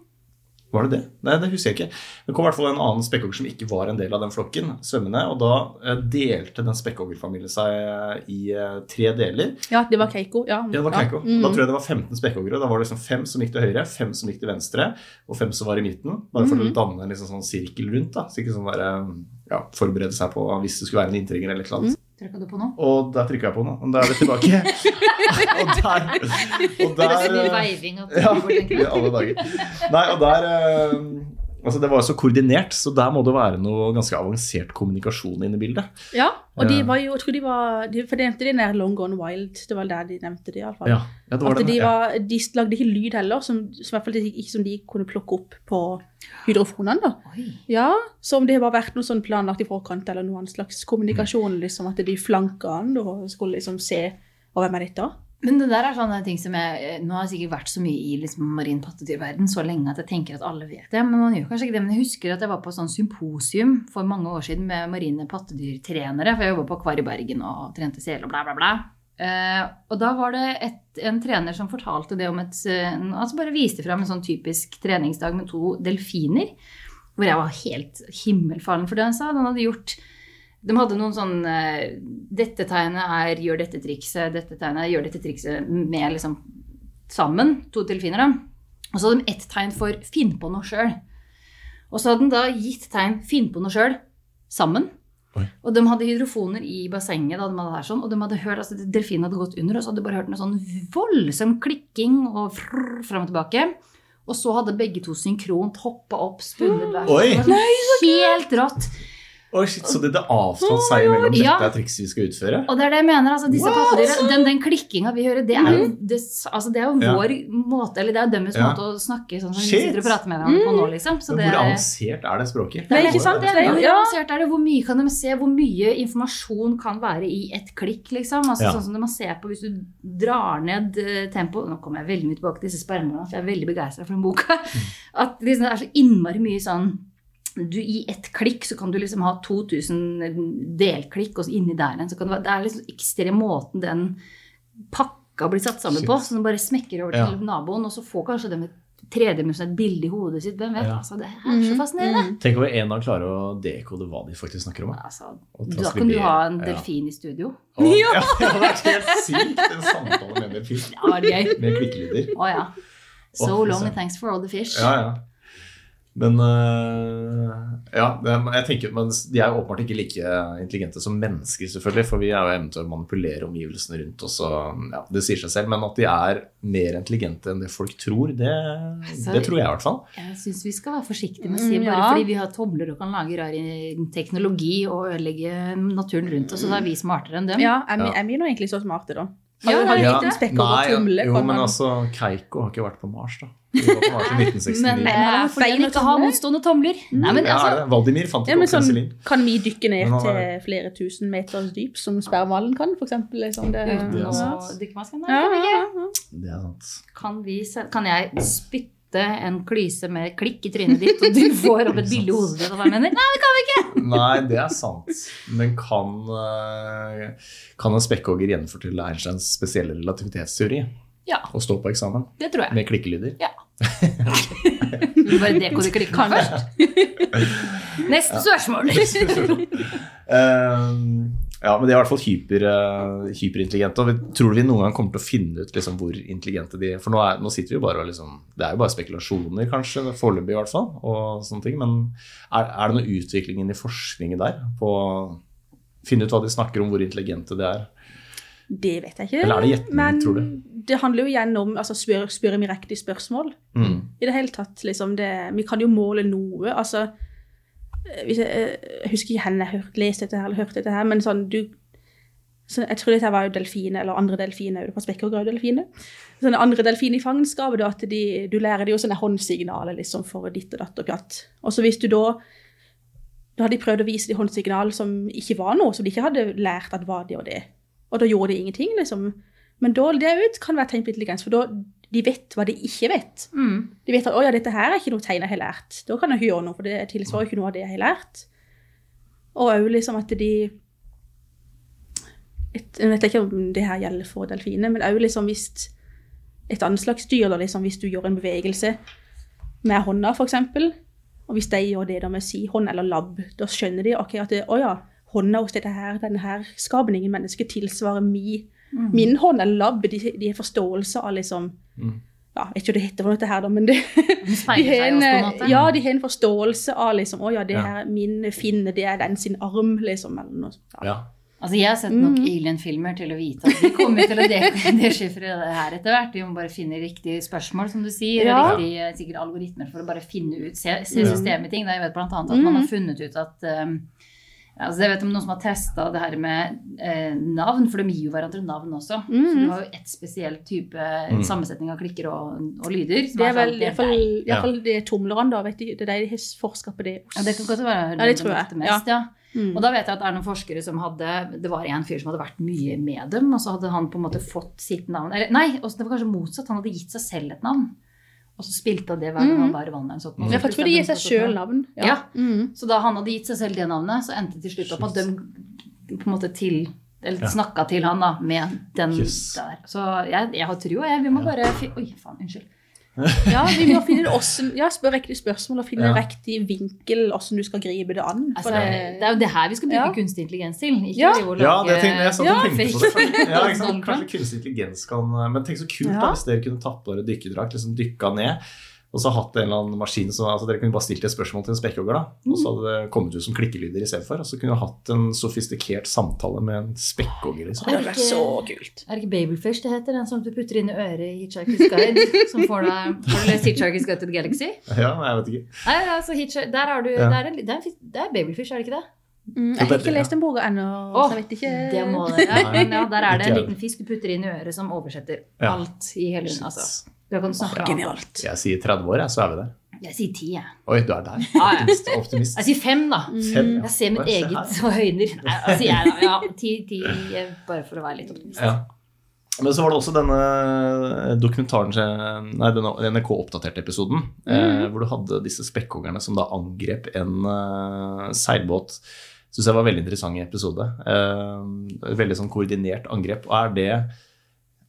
Var det det? Nei, det husker jeg ikke. Det kom i hvert fall en annen spekkhogger som ikke var en del av den flokken, svømmende. Og da eh, delte den spekkhoggerfamilien seg eh, i eh, tre deler. ja, det var Keiko. Ja, Ja, det var Keiko. Mm. Da tror jeg det var 15 spekkhoggere. Da var det liksom fem som gikk til høyre, fem som gikk til venstre, og fem som var i midten. Bare for Mhm. å danne en liksom sånn sirkel rundt. da, Så ikke sånn der, ja, forberede seg på hvis det skulle være en inntrenger eller et eller annet. Trykka du på nå? Og der trykka jeg på noe, og da er vi tilbake. <laughs> <laughs> og der, og der Det er der veiving og <laughs> ja, i alle dager. Nei, og der eh, Altså, det var jo så koordinert, så der må det være noe ganske avansert kommunikasjon inne i bildet. Ja, og de var jo, jeg tror de var de, For de nevnte de nær Long Gone Wild. Det var der de nevnte det, iallfall. Ja, ja det At de, de, ja. de lagde ikke lyd heller, som, som, i hvert fall ikke som de kunne plukke opp på hydrofonene. da. Oi. Ja, Så om det har vært noe sånn planlagt i forkant, eller noen slags kommunikasjon, liksom, at de flanka den og skulle liksom se og hvem er dette? Men det der er sånne ting som jeg Nå har jeg sikkert vært så mye i liksom marin pattedyrverden så lenge at jeg tenker at alle vet det. Men man gjør kanskje ikke det. Men jeg husker at jeg var på sånn symposium for mange år siden med marine pattedyrtrenere. For jeg jobba på Akvar i Bergen og trente sel og bla, bla, bla. Eh, og da var det et, en trener som fortalte det om et eh, Altså bare viste fram en sånn typisk treningsdag med to delfiner. Hvor jeg var helt himmelfallen for det han sa. Han hadde gjort de hadde noen sånn eh, Dette tegnet er 'gjør dette trikset', dette tegnet er 'gjør dette trikset' med liksom sammen. To delfiner, da. Og så hadde de ett tegn for 'finn på noe sjøl'. Og så hadde de da gitt tegn 'finn på noe sjøl' sammen. Oi. Og de hadde hydrofoner i bassenget, da de hadde her sånn, og de hadde hørt, altså delfinen hadde gått under, og så hadde de bare hørt noe sånn voldsom klikking og frrr, fram og tilbake. Og så hadde begge to synkront hoppa opp, spunnet <gasps> sånn Helt rått! Oi, shit, så det, det avtalt seg imellom Ja. dette er trikset vi skal utføre? Og det er det jeg mener. altså disse pattedyra, Den, den klikkinga vi hører, det er jo, det, altså, det er jo Ja. vår måte, eller det er deres Ja. måte å snakke sånn som vi sitter og prater med hverandre på nå, liksom. Så Men det, hvor avansert er det språket? Det er ikke sant? det er, hvor Ja. avansert er det? Hvor mye kan de se? Hvor mye informasjon kan være i ett klikk, liksom? Altså Ja. Sånn som man ser på hvis du drar ned tempo, tempoet Nå kommer jeg veldig mye tilbake til disse spermene, for jeg er veldig begeistra for den boka. Mm. At liksom, det er så innmari mye sånn du, I ett klikk så kan du liksom ha 2000 delklikk, og så inni der igjen så kan det være Det er liksom ekstrem måten den pakka blir satt sammen Shit. på. Så den bare smekker over Ja. til naboen, og så får kanskje den et tredimensjonalt bilde i hodet sitt. Hvem vet? Ja. Altså, det er så Mm, fascinerende. mm. Tenk om en dag klarer å dekode hva de faktisk snakker om. Altså, da kan du ha en delfin delfin i studio. Ja. Og- <laughs> ja, <laughs> det hadde vært helt sykt. En samtale med en delfin. Ja, Det var gøy. Med klikkelyder. Å ja. So oh, long and thanks for all the fish. Ja, ja. Men øh, ja, jeg tenker, men de er jo åpenbart ikke like intelligente som mennesker, selvfølgelig. For vi er jo evne til å manipulere omgivelsene rundt oss. Og, ja, det sier seg selv. Men at de er mer intelligente enn det folk tror, det, Altså, det tror jeg i hvert fall. Jeg syns vi skal være forsiktige med å si Mm, bare ja. fordi vi har tobler og kan lage rar teknologi og ødelegge naturen rundt oss, så er vi smartere enn dem. Ja, er vi, er vi nå egentlig så smarte, da? Ja, Har, ja. vi liten spekk over Nei, tumle? jo, men man- altså, Keiko har ikke vært på Mars, da. Vi var på Mars i 1969. <laughs> Men det er han feil ikke å ha motstående tomler. Nei, men ja, altså, det? Valdimir fant ja, men opp sånn, penicillin. Kan vi dykke ned til er- flere tusen meters dyp, som spermhvalen kan, for eksempel? Liksom det, Det er Ja, ja, ja. Det er sant. Kan, vi, kan jeg spytte sette en klyse med klikk i trynet ditt, og du <laughs> får opp et billig ditt. Og hva mener Nei, det kan vi ikke! Nei, det er sant. Men kan, eh, kan en spekkhogger gjenfortelle Einsteins spesielle relativitetsteori Ja, og stå på eksamen det tror jeg. med klikkelyder? Ja. Du bare du klikka først. <laughs> Neste spørsmål. <laughs> Eh, ja, men de er i hvert fall hyper, eh, hyperintelligente. Og vi tror vi noen gang kommer til å finne ut liksom, hvor intelligente de er. For nå, er, nå sitter vi jo bare og liksom Det er jo bare spekulasjoner, kanskje, foreløpig i hvert fall. og sånne ting, Men er, er det noe utvikling i forskningen der? På å finne ut hva de snakker om, hvor intelligente de er? Det vet jeg ikke. Eller er det gjetning, men tror du? det handler jo igjen om altså, spør, spørre meg riktige spørsmål. Mm. I det hele tatt, liksom det, Vi kan jo måle noe. altså jeg, eh, jeg husker ikke henne jeg har lest dette her, eller hørt dette her, men sånn du så Jeg tror dette var jo delfiner, eller andre delfiner, på delfiner. Sånne andre delfiner i fangenskapet, at de, du lærer de jo sånne håndsignaler liksom for ditt og datt og pjatt. Og så hvis du da Da hadde de prøvd å vise de håndsignal som ikke var noe, som de ikke hadde lært at var det og det. Og da gjorde de ingenting, liksom. Men da, det ut kan være tegn på intelligens, for da de vet hva de ikke vet. Mm. De vet at å ja, dette her er ikke noe tegn jeg har lært. Da kan jeg ikke gjøre noe, for det tilsvarer ikke noe av det jeg har lært. Og òg liksom at de et, Jeg vet ikke om det her gjelder for delfiner, men òg liksom hvis et annet slags dyr, liksom hvis du gjør en bevegelse med hånda, f.eks., og hvis de gjør det da med si hånd eller labb, da skjønner de okay, at å ja, hånda hos dette her, denne her skapningen mennesket tilsvarer mi, Mm. min hånd eller labb. De, de har forståelse av liksom Mm. ja, Jeg vet ikke hva det heter for dette her, da, men det, de har en, måte. ja, de har en forståelse av liksom, å ja, det Ja. her, min finne, det er den sin arm, liksom, eller noe. Ja. Ja. Altså, Jeg har sett nok Mm. Alien-filmer til å vite at de kommer til å deskifre <laughs> det her etter hvert. Vi må bare finne riktige spørsmål, som du sier. Ja. Riktige sikkert algoritmer for å bare finne ut, se, se systemet i ting. Da jeg vet annet at man har Mm. funnet ut at um, altså Jeg vet om noen som har testa det her med eh, navn, for de gir jo hverandre navn også. Så Mm. du har jo ett spesielt type Mm. sammensetning av klikker og, og lyder. som Det er sånn, vel iallfall fall de tomlerne, da. Vet du, det er de har forska på det. Ja, det kan godt være Ja, det tror jeg. mest, ja. Mm. Og da vet jeg at det er noen forskere som hadde Det var en fyr som hadde vært mye med dem, og så hadde han på en måte fått sitt navn Eller nei, også, det var kanskje motsatt. Han hadde gitt seg selv et navn. Og så spilte han det hver gang han bar vannet. En sånn. Mm. Ja, for jeg tror de gir seg sjøl navn. Ja. Mm. Så da han hadde gitt seg selv det navnet, så endte det til slutt opp at de på en måte til eller Ja. snakka til han da, med den yes. der. Så jeg, jeg har trua, jeg. Vi må bare fi Oi, faen. Unnskyld. <laughs> ja, vi må finne det også, ja, spør riktig spørsmål og finne Ja. riktig vinkel, hvordan du skal gripe det an. Altså, det, det er jo det her vi skal bruke Ja. kunstig intelligens til. Ikke Ja. drive Ja, det tenkte jeg. Jeg satt og tenkte på det. <laughs> Ja, Trump. Kanskje kunstig intelligens kan Men tenk så kult Ja. da, hvis dere kunne tatt på dere dykkerdrakt, liksom dykka ned, og så hatt en eller annen maskin som altså Dere kunne bare stilt et spørsmål til en spekkhogger, da, og så hadde det kommet ut som klikkelyder istedenfor. Og så kunne du hatt en sofistikert samtale med en spekkhogger, liksom. det hadde vært så kult. Er det ikke Babelfish det heter? Den som du putter inn i øret i Hitchhiker's Guide? <laughs> Som får deg, har du lest Hitchhiker's Guide to the Galaxy? Ja, jeg vet ikke. Nei, altså, Hitchhiker, der har du, Ja. det, er en, det, er en, det er Babelfish, er det ikke det? Mm, jeg har ikke lest den boka ennå, så jeg vet ikke det må det. Ja, men ja, der er det en liten fisk du putter inn i øret som oversetter Ja. alt i hele. Altså. Da kan du snakke oh, Genialt. Jeg sier 30 år, jeg, så er vi der. Jeg sier 10, jeg. Oi, du er der. Ja, ja. Optimist. optimist. Jeg sier 5, da. Fem, ja. Jeg ser mitt eget og høyner. Nei, jeg sier jeg da. Ja, ti, ti, eh, bare for å være litt optimist. Ja. Men så var det også denne dokumentaren, nei, denne NRK oppdaterte episoden, eh, hvor du hadde disse spekkhoggerne som da angrep en uh, seilbåt. Syns jeg var en veldig interessant episode. Eh, veldig sånn koordinert angrep. Og er det eh,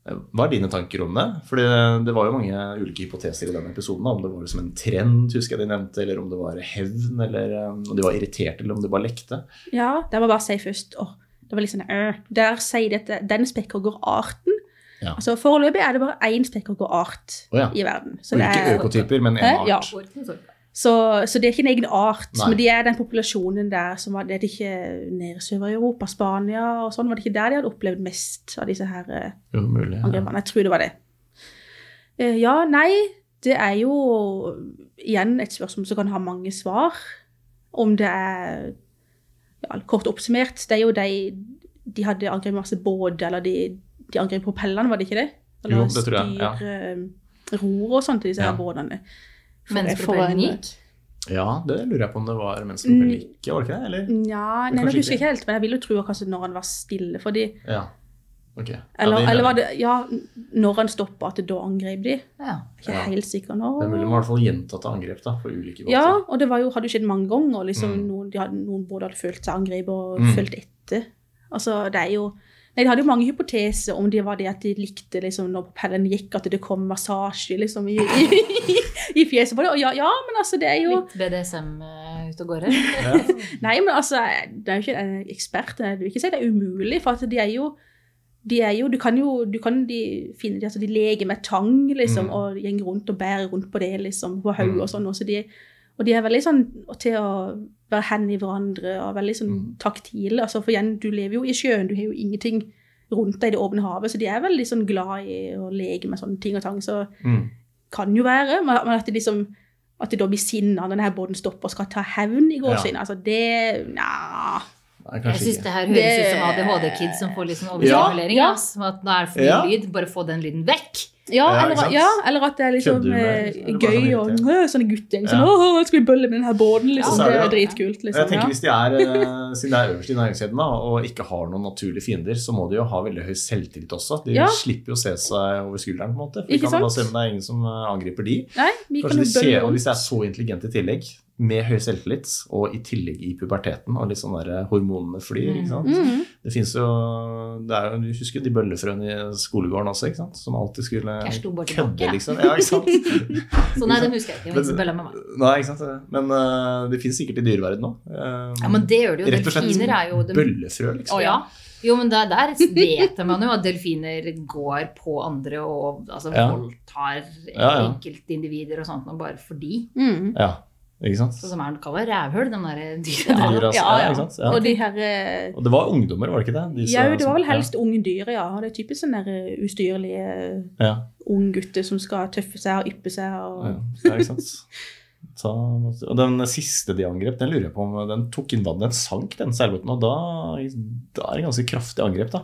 hva er dine tanker om det? For det, var jo mange ulike hypoteser i den episoden. Om det var liksom en trend, husker jeg de nevnte, eller om det var hevn, eller eh, om de var irriterte, eller om de bare lekte. Ja, det var bare å si først åh, det var litt sånn, øh, Der sier de at den spekkhoggerarten Ja. altså Foreløpig er det bare én spekkhoggerart oh, ja. i verden. Så Og det ikke er, økotyper, men en art. Ja. Så, så det er ikke en egen art, Nei. men de er den populasjonen der som var Det er ikke nede i Sør-Europa, Spania og sånn. Var det ikke der de hadde opplevd mest av disse her eh, Jo, mulig. Ja. Jeg tror det var det. Uh, ja, nei, det er jo igjen et spørsmål som kan ha mange svar. Om det er ja, Kort oppsummert, det er jo de De hadde angrep masse båt, eller de, de angrep propellene, var det ikke det? Jo, det tror jeg, ja. styr, ror og sånt til disse Ja. båtene. Mens propellen en- gikk? Ja, det lurer jeg på om det var mens propellen gikk, var det ikke det? Eller? Nja, nei, jeg husker ikke. helt, men jeg vil jo tro kanskje når han var stille, fordi Ja. Ok. Eller, ja, eller var det Ja, når han stoppa, at det da angrep de? Ja. Ikke Ja. helt sikker nå. Det er mulig med i hvert fall gjentatte angrep da, for ulike måter. Ja, og det var jo, hadde jo skjedd mange ganger. Liksom, Mm. noen, de hadde, noen både hadde følt seg angrepet og Mm. følt etter. Altså, det er jo Nei, De hadde jo mange hypoteser om det var det at de likte liksom, når propellen gikk, at det kom massasje liksom, i, i, i fjeset på det. Og ja, ja, men altså, det er jo Litt BDSM uh, ute og går her. Ja. <laughs> Nei, men altså, det er jo ikke en ekspert. Jeg vil ikke si det er umulig, for at de er jo de er jo, du kan jo du kan de finne de, altså de leker med tang, liksom, Mm. og gjenger rundt og bærer rundt på det, liksom, på hodet Mm. og sånn. Så de, og de er veldig sånn til å være hen i hverandre og veldig sånn Mm. taktile. Altså, for igjen, du lever jo i sjøen, du har jo ingenting rundt deg i det åpne havet, så de er veldig sånn glad i å leke med sånne ting og tang. Så Mm. kan jo være, men at de liksom at det da blir sinna når denne båten stopper og skal ta hevn i gåsehud. Altså, det Nja Jeg syns det her høres Det- ut som ADHD-kid som får litt sånn overstimulering. ja. ja. Som at nå er for mye Ja. lyd, bare få den lyden vekk. Ja, eller, ja, ja, eller at det er liksom med, eh, gøy og <laughs> sånne gutting. Sånn, Ja. åh, skal vi bølle med denne båten? Liksom. Det er dritkult. Liksom. Jeg tenker. Hvis de er, eh, siden det er øverst i næringskjeden og ikke har noen naturlige fiender, så må de jo ha veldig høy selvtillit også. De slipper jo å se seg over skulderen. på en måte. For Ikke kan da se om det er ingen som eh, angriper de. Nei, vi kan Kanskje jo de ser, og. Hvis de er så intelligente i tillegg, med høy selvtillit, og i tillegg i puberteten, og litt sånn der hormonene flyr ikke sant? Mhm. Det fins jo, det er jo, Du husker de bøllefrøene i skolegården også, ikke sant? som alltid skulle Jeg kødde, liksom. Ja, ikke sant? Så nei, den husker jeg ikke. Men så bølla med meg. Nei, ikke sant? Men uh, det finnes sikkert i dyreverdenen òg. Ja, men det gjør det jo. Rett og slett Delfiner er jo de... bøllefrø, liksom. Å, ja. Jo, men der, der vet man jo at delfiner går på andre og altså, Ja. voldtar Ja, ja. enkeltindivider og sånt og bare fordi. Mm. Ja, som er kalla rævhull, de der Ja, dyrene. dyr, altså. Ja, ja. sant? Ja. Og de her eh, Og det var ungdommer, var det ikke det? De Ja, det var vel helst unge dyr, ja. Og det er typisk sånne der eh, ustyrlige Ja, ja, unge gutter som skal tøffe seg og yppe seg. Og... ja, ja ikke sant. <laughs> Så, og den siste de angrep, den lurer jeg på om den tok inn vann. Den sank, den seilbåten. Og da, da er det ganske kraftig angrep, da.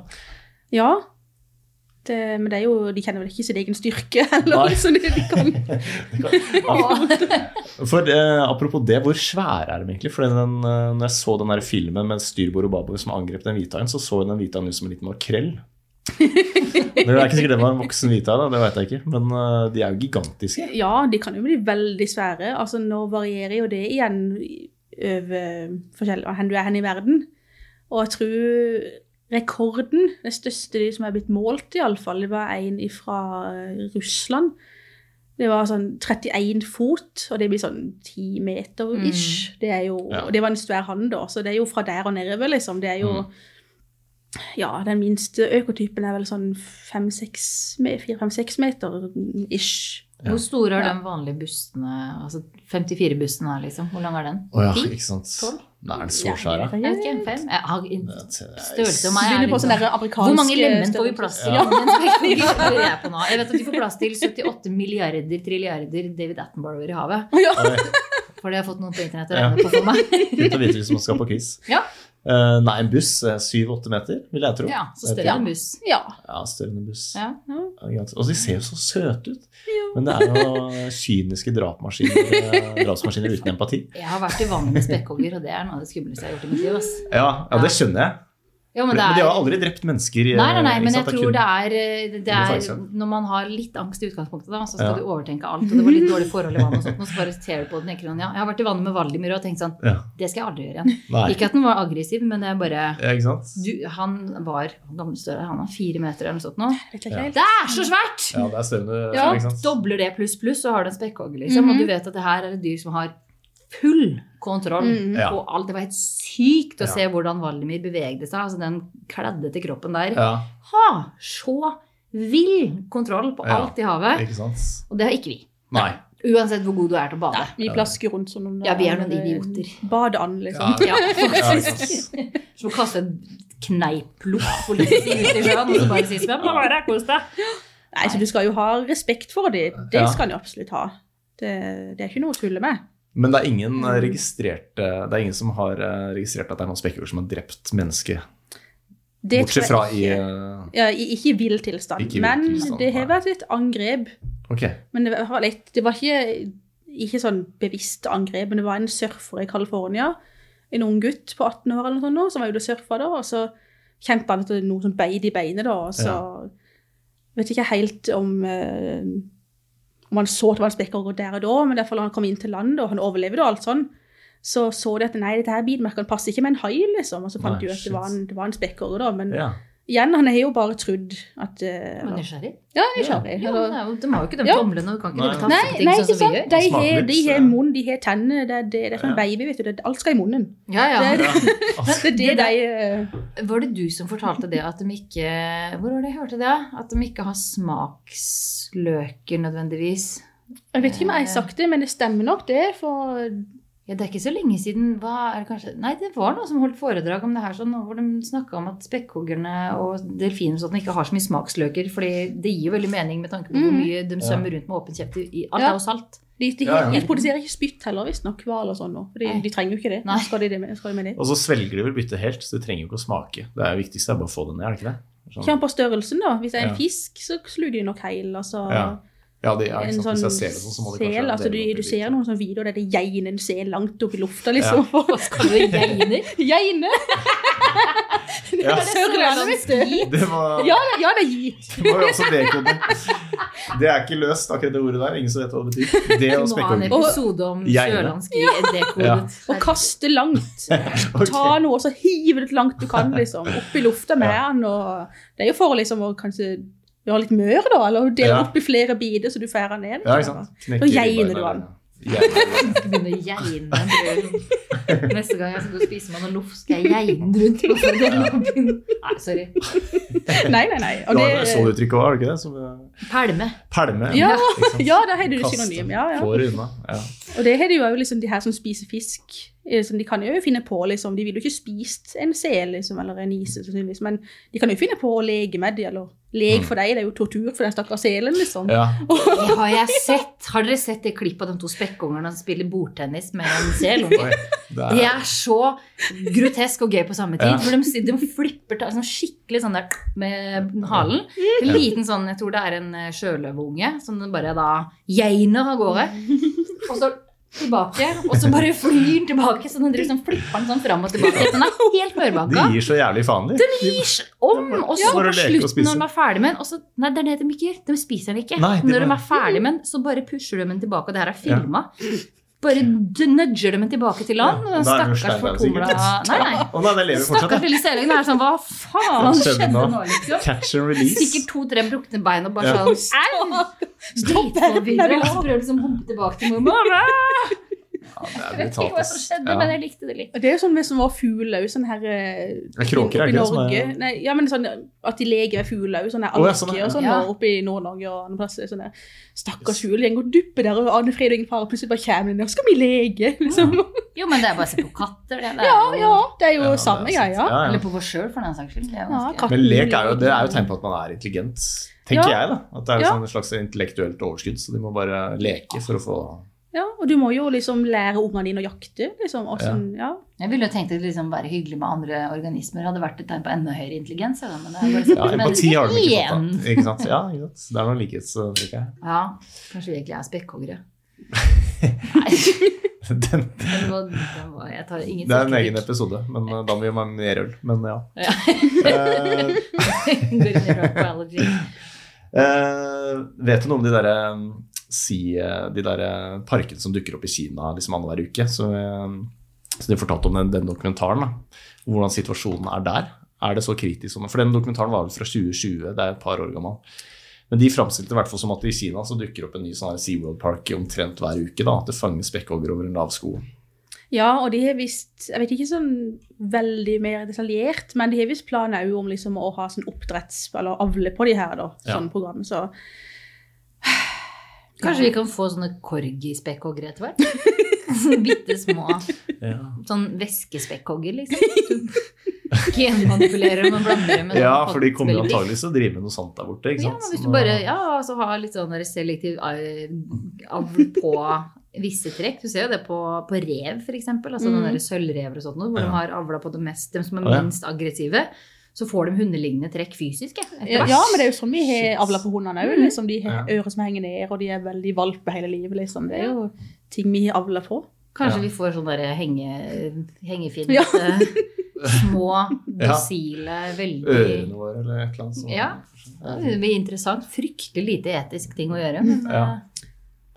Ja. Det, men det er jo, de kjenner vel ikke sin egen styrke <laughs> heller, så det, de kan <laughs> For eh, Apropos det, hvor svære er de egentlig? For den, eh, når jeg så den der filmen med styrbord og babord som angrep den hvithaien, så så den hvithaien ut som en liten makrell. <laughs> Det er ikke sikkert det var en voksen hvithai, det vet jeg ikke. Men uh, de er jo gigantiske. Ja, de kan jo bli veldig svære. Altså, nå varierer jo det igjen over hvor du er hen i verden. Og jeg tror rekorden, det største de som er blitt målt iallfall, det var en fra Russland. Det var sånn 31 fot, og det blir sånn 10 meter ish. Det er jo, Ja. og det var en svær hann da, så det er jo fra der og nedover, liksom. Det er jo Mm. Ja, den minste økotypen er vel sånn 4-5-6 meter ish. Ja. Hvor store er Ja. de vanlige bussene? Altså 54-bussen her, liksom. Hvor lang er den? Å ja, Ti? ikke sant. Tolv? Nei, er den så svær, da? Jeg vet ikke? Jeg har in- Størrelse meg er på liksom amerikanske Hvor mange lemen får vi plass til? Ja. Ja. <laughs> Jeg vet at vi får plass til 78 milliarder trilliarder David Attenborough i havet. Ja. For det har jeg fått noen på internett å Ja. regne på for meg. Fint å vite hvis man skal på quiz. Ja. Eh, nei, en buss er syv-åtte meter, vil jeg tro. Ja, så større enn en buss. ja. Ja, større enn en buss. Ja. Ja. Og de ser jo så søte ut. Men det er jo kyniske drapmaskiner, <laughs> eh, drapsmaskiner uten empati. Jeg har vært i vann med spekkhogger, og det er noe av det skumleste jeg har gjort i mitt liv. Ja, ja det skjønner jeg. Ja, Men, men det de er... har aldri drept mennesker. eh, Nei, nei, nei, men jeg er tror kun- det er, det Det er er Når man har litt angst i utgangspunktet, da, så skal Ja. du overtenke alt. Og det var litt dårlig <laughs> forhold i vannet og sånt, og så bare ser du på den tenker sånn, ja, jeg har vært i vannet med Valdimir og tenkt sånn Ja. Det skal jeg aldri gjøre igjen. Nei. Ikke at den var aggressiv, men det er bare Ja, ikke sant? du, Han var gammelstørre, han var fire meter eller noe sånt nå. Det er så svært! Ja, det er større Ja, ikke sant? dobler det pluss pluss, så har du en spekkhogger, liksom. Mhm. Og du vet at det her er et dyr som har full kontroll mm. På alt. Det var helt sykt å Ja. se hvordan Valdemir bevegde seg. Altså den kleddete kroppen der. Ja, Har så vill kontroll på Ja. alt i havet. ikke sant? Og det har ikke vi. Nei. Uansett hvor god du er til å bade. Vi plasker rundt som noen Ja, vi er noen idioter. Badeand, liksom. Ja, Ja, faktisk. Som <laughs> å kaste en kneipplupp ut i sjøen og så bare si svøm, da bare kos deg. Nei, så du skal jo ha respekt for det. Det skal en jo absolutt ha. Det, det er ikke noe å tulle med. Men det er ingen eh, Det er ingen som har eh, registrert at det er noen spekkhugger som har drept mennesker Det Bortsett fra i eh, Ja, i- ikke i vill tilstand. Ikke men tilstand, det har vært et angrep. Ok. Men det var, litt, det var ikke, ikke sånn bevisst angrep, men det var en surfer i California. En ung gutt på 18 år eller noe sånt som var ute og surfa da, og så kjente han etter er noe som beit i beinet, da. og Så vet ikke helt om eh, om han så at det var en spekkhogger der og da, men derfor hvert han kom inn til landet og han overlevde og alt sånn, så så de at nei, dette her bilmerkene passer ikke med en hai, liksom. Og så fant Nei, de ut at det var en, det var en spekkhogger, da. Men Ja. Igjen, han har jo bare trodd at uh, Er nysgjerrig? Ja, nysgjerrig. Ja, er jo, de har jo ikke de Ja. tomlene, og du kan ikke Nei. Nei, tafse på ting nei, sånn ikke som vi gjør. De de har munn, de har tenner. Det er, det, det er som en baby, vet du. Det, alt skal i munnen. Ja, ja. Det, Ja. <laughs> det det Det de eh, Var det du som fortalte det at de ikke Hvor var det jeg hørte det? At de ikke har smaksløker nødvendigvis? Jeg vet ikke om jeg har sagt det, men det stemmer nok, det. For Ja, Det er ikke så lenge siden hva er det kanskje? Nei, det var noen som holdt foredrag om det her, sånn, hvor de snakka om at spekkhoggerne og delfiner og sånt ikke har så mye smaksløker. fordi det gir jo veldig mening med tanke på hvor Mhm. mye de svømmer rundt med åpen kjeft. i- Alt Ja. er jo salt. de, de, Ja, ja. de produserer ikke spytt heller, visstnok. Hval og sånn. For de, de trenger jo ikke det. Nei. Skal de, det med, skal de med det? Og så svelger de vel byttet helt, så de trenger jo ikke å smake. Det er viktigste er bare å få det ned, er det ikke det? Sånn. Kjenn på størrelsen, da. Hvis det er en Ja. fisk, så sluker de nok heil. Altså, Ja. Ja, det, er en ikke sant. sånn sånn, så må sel. Altså, du, du ser noen sånne videoer der det er en ser langt opp i lufta, liksom. Hva skal du geine? <laughs> Geine! <laughs> Det Ja. var sørlandet, vet du. <laughs> Det var, Ja, ja, det er gitt. det var jo også D-kode. Det er ikke løst, akkurat det ordet der. Ingen som vet hva det betyr. Det og må ha en episode om sørlandsk dekodet. Ja. Og kaste langt. okay. Ta noe, og så hive det langt du kan, liksom. Opp i lufta med Ja. den. Og det er jo for liksom å kanskje gjøre litt mør, da. Eller dele Ja. opp i flere biter, så du får den ned. Ja, ikke sant. Da geiner du den. begynne å geine brød. Neste gang jeg skal spise med noe loff, skal jeg geine rundt. Er noe- Nei, sorry. Nei, nei, nei. Og Du har det, et sånt uttrykk òg, har du ikke det? Som pelme. pelme. Ja, Ja, ja, da har du synonym. Ja, ja. Får unna. Ja. Og det har de jo liksom de her som spiser fisk. Eh, Som de kan jo finne på, liksom. De vil jo ikke spist en sel liksom, eller en ise, sannsynligvis, men de kan jo finne på å leke med dem. Eller lek Mm. for deg, det er jo tortur for den stakkars selen, liksom. ja. <laughs> Det har jeg sett. Har dere sett det klippet av de to spekkungene som spiller bordtennis med en? Oi, det Det er, er så grotesk og gøy på samme tid. Ja. For de, de flipper ta- sånn skikkelig sånn der med halen. En liten sånn, jeg tror det er en eh, sjøløveunge, som den bare da geiner av gårde. Og så tilbake, og så bare flyr den tilbake. Så den sånn, flipper den sånn fram og tilbake. Den er helt de mørbakka. gir så jævlig faen, de. Gir om, og så på slutten når de er ferdig med den så, Nei, det er det de ikke gjør. De spiser den ikke. Nei, de når de er ferdig med den, så bare pusher de den tilbake. Og det her er filma. Bare nudger dem tilbake til land. Ja, da stakkars fortumla. Nei, nei. Nei, den lever Stakkars lille selingen er sånn Hva faen skjedde nå? liksom? Catch and release. Sikkert to-tre brukne bein og bare Ja. sånn Au! Dritforvirra. Og prøver liksom å humpe tilbake til mormor. Jeg vet ikke hva som skjedde, Ja. men jeg likte det litt. Og det er jo sånn med som var fugler òg, sånn her eh, kråker, er det som er- Nei, ja, men sånn at de leker med fugler òg, sånne oh, ja, sånn, ja. og sånn, Ja. oppe i Nord-Norge og andre plasser. Sånne stakkars fugl, den går og dupper der, og Arne Fred og ingen fare plutselig bare kommer ned, og skal vi leke? <laughs> Liksom. Jo, men det er bare å se på katter. Det, det er Ja, ja, det er jo Ja, samme greia. Ja, ja. Eller på oss sjøl, for den saks skyld. Ganske- Men lek er jo, det er jo tegn på at man er intelligent, tenker Ja. jeg. da. At det er Ja. sånn et slags intellektuelt overskudd, så de må bare leke for å få Ja, og du må jo liksom lære ungene dine å jakte, liksom. også, ja. ja. Jeg ville jo tenkt at liksom være hyggelig med andre organismer hadde vært et tegn på enda høyere intelligens. Men det er bare Ja, men- empati har de ikke fått, da. Ikke sant? Ja, ikke sant? Det er noe likhetstrekk her. <laughs> Ja, kanskje vi egentlig er spekkhoggere. Nei, <laughs> Den, den var, den var, jeg tar ingen det er en egen episode, men uh, da må vi ha mer øl. Men ja. Ja. Eh, <laughs> eh, vet du noe om de derre um, si, eh, de der eh, parkene som dukker opp i Kina liksom annenhver uke? Så, eh, så de fortalte om den, den dokumentaren. da. Hvordan situasjonen er der. Er det så kritisk som For den dokumentaren var vel fra 2020, det er et par år gammel. Men de framstilte det hvert fall som at i Kina så dukker opp en ny sånn SeaWorld Park omtrent hver uke. da, At det fanger spekkhoggere over en lav sko. Ja, og de har visst Jeg vet ikke sånn veldig mer detaljert, men de har visst planer om liksom å ha sånn oppdretts... Eller avle på de her, da. Ja. Sånn program. Så Kanskje vi kan få sånne corgi-spekkhoggere etter hvert? Bitte små. <laughs> Ja. Sånn væskespekkhogger, liksom. Genmanipulerer dem blander med Ja, for de kommer jo antagelig til å drive med noe sånt der borte. ikke Ja, sant? Ja, hvis du bare ja, altså har litt sånn selektiv eh, avl på visse trekk. Du ser jo det på, på rev, f.eks. Altså Mm. sølvrever og sånt, hvor Ja. de har avla på det mest, de som er minst aggressive. Så får de hundelignende trekk fysisk. ja, Ja, men det er jo sånn vi har avla på hundene òg. Liksom. De har ører som henger ned, og de er veldig valpe hele livet. Liksom. Det er jo ting vi har avla på. Kanskje Ja. vi får sånn derre henge, hengefint Ja. eh, små, <laughs> docile, veldig Ørene våre eller et eller annet sånt. Ja. Det blir interessant. Fryktelig lite etisk ting å gjøre. Men Ja. eh,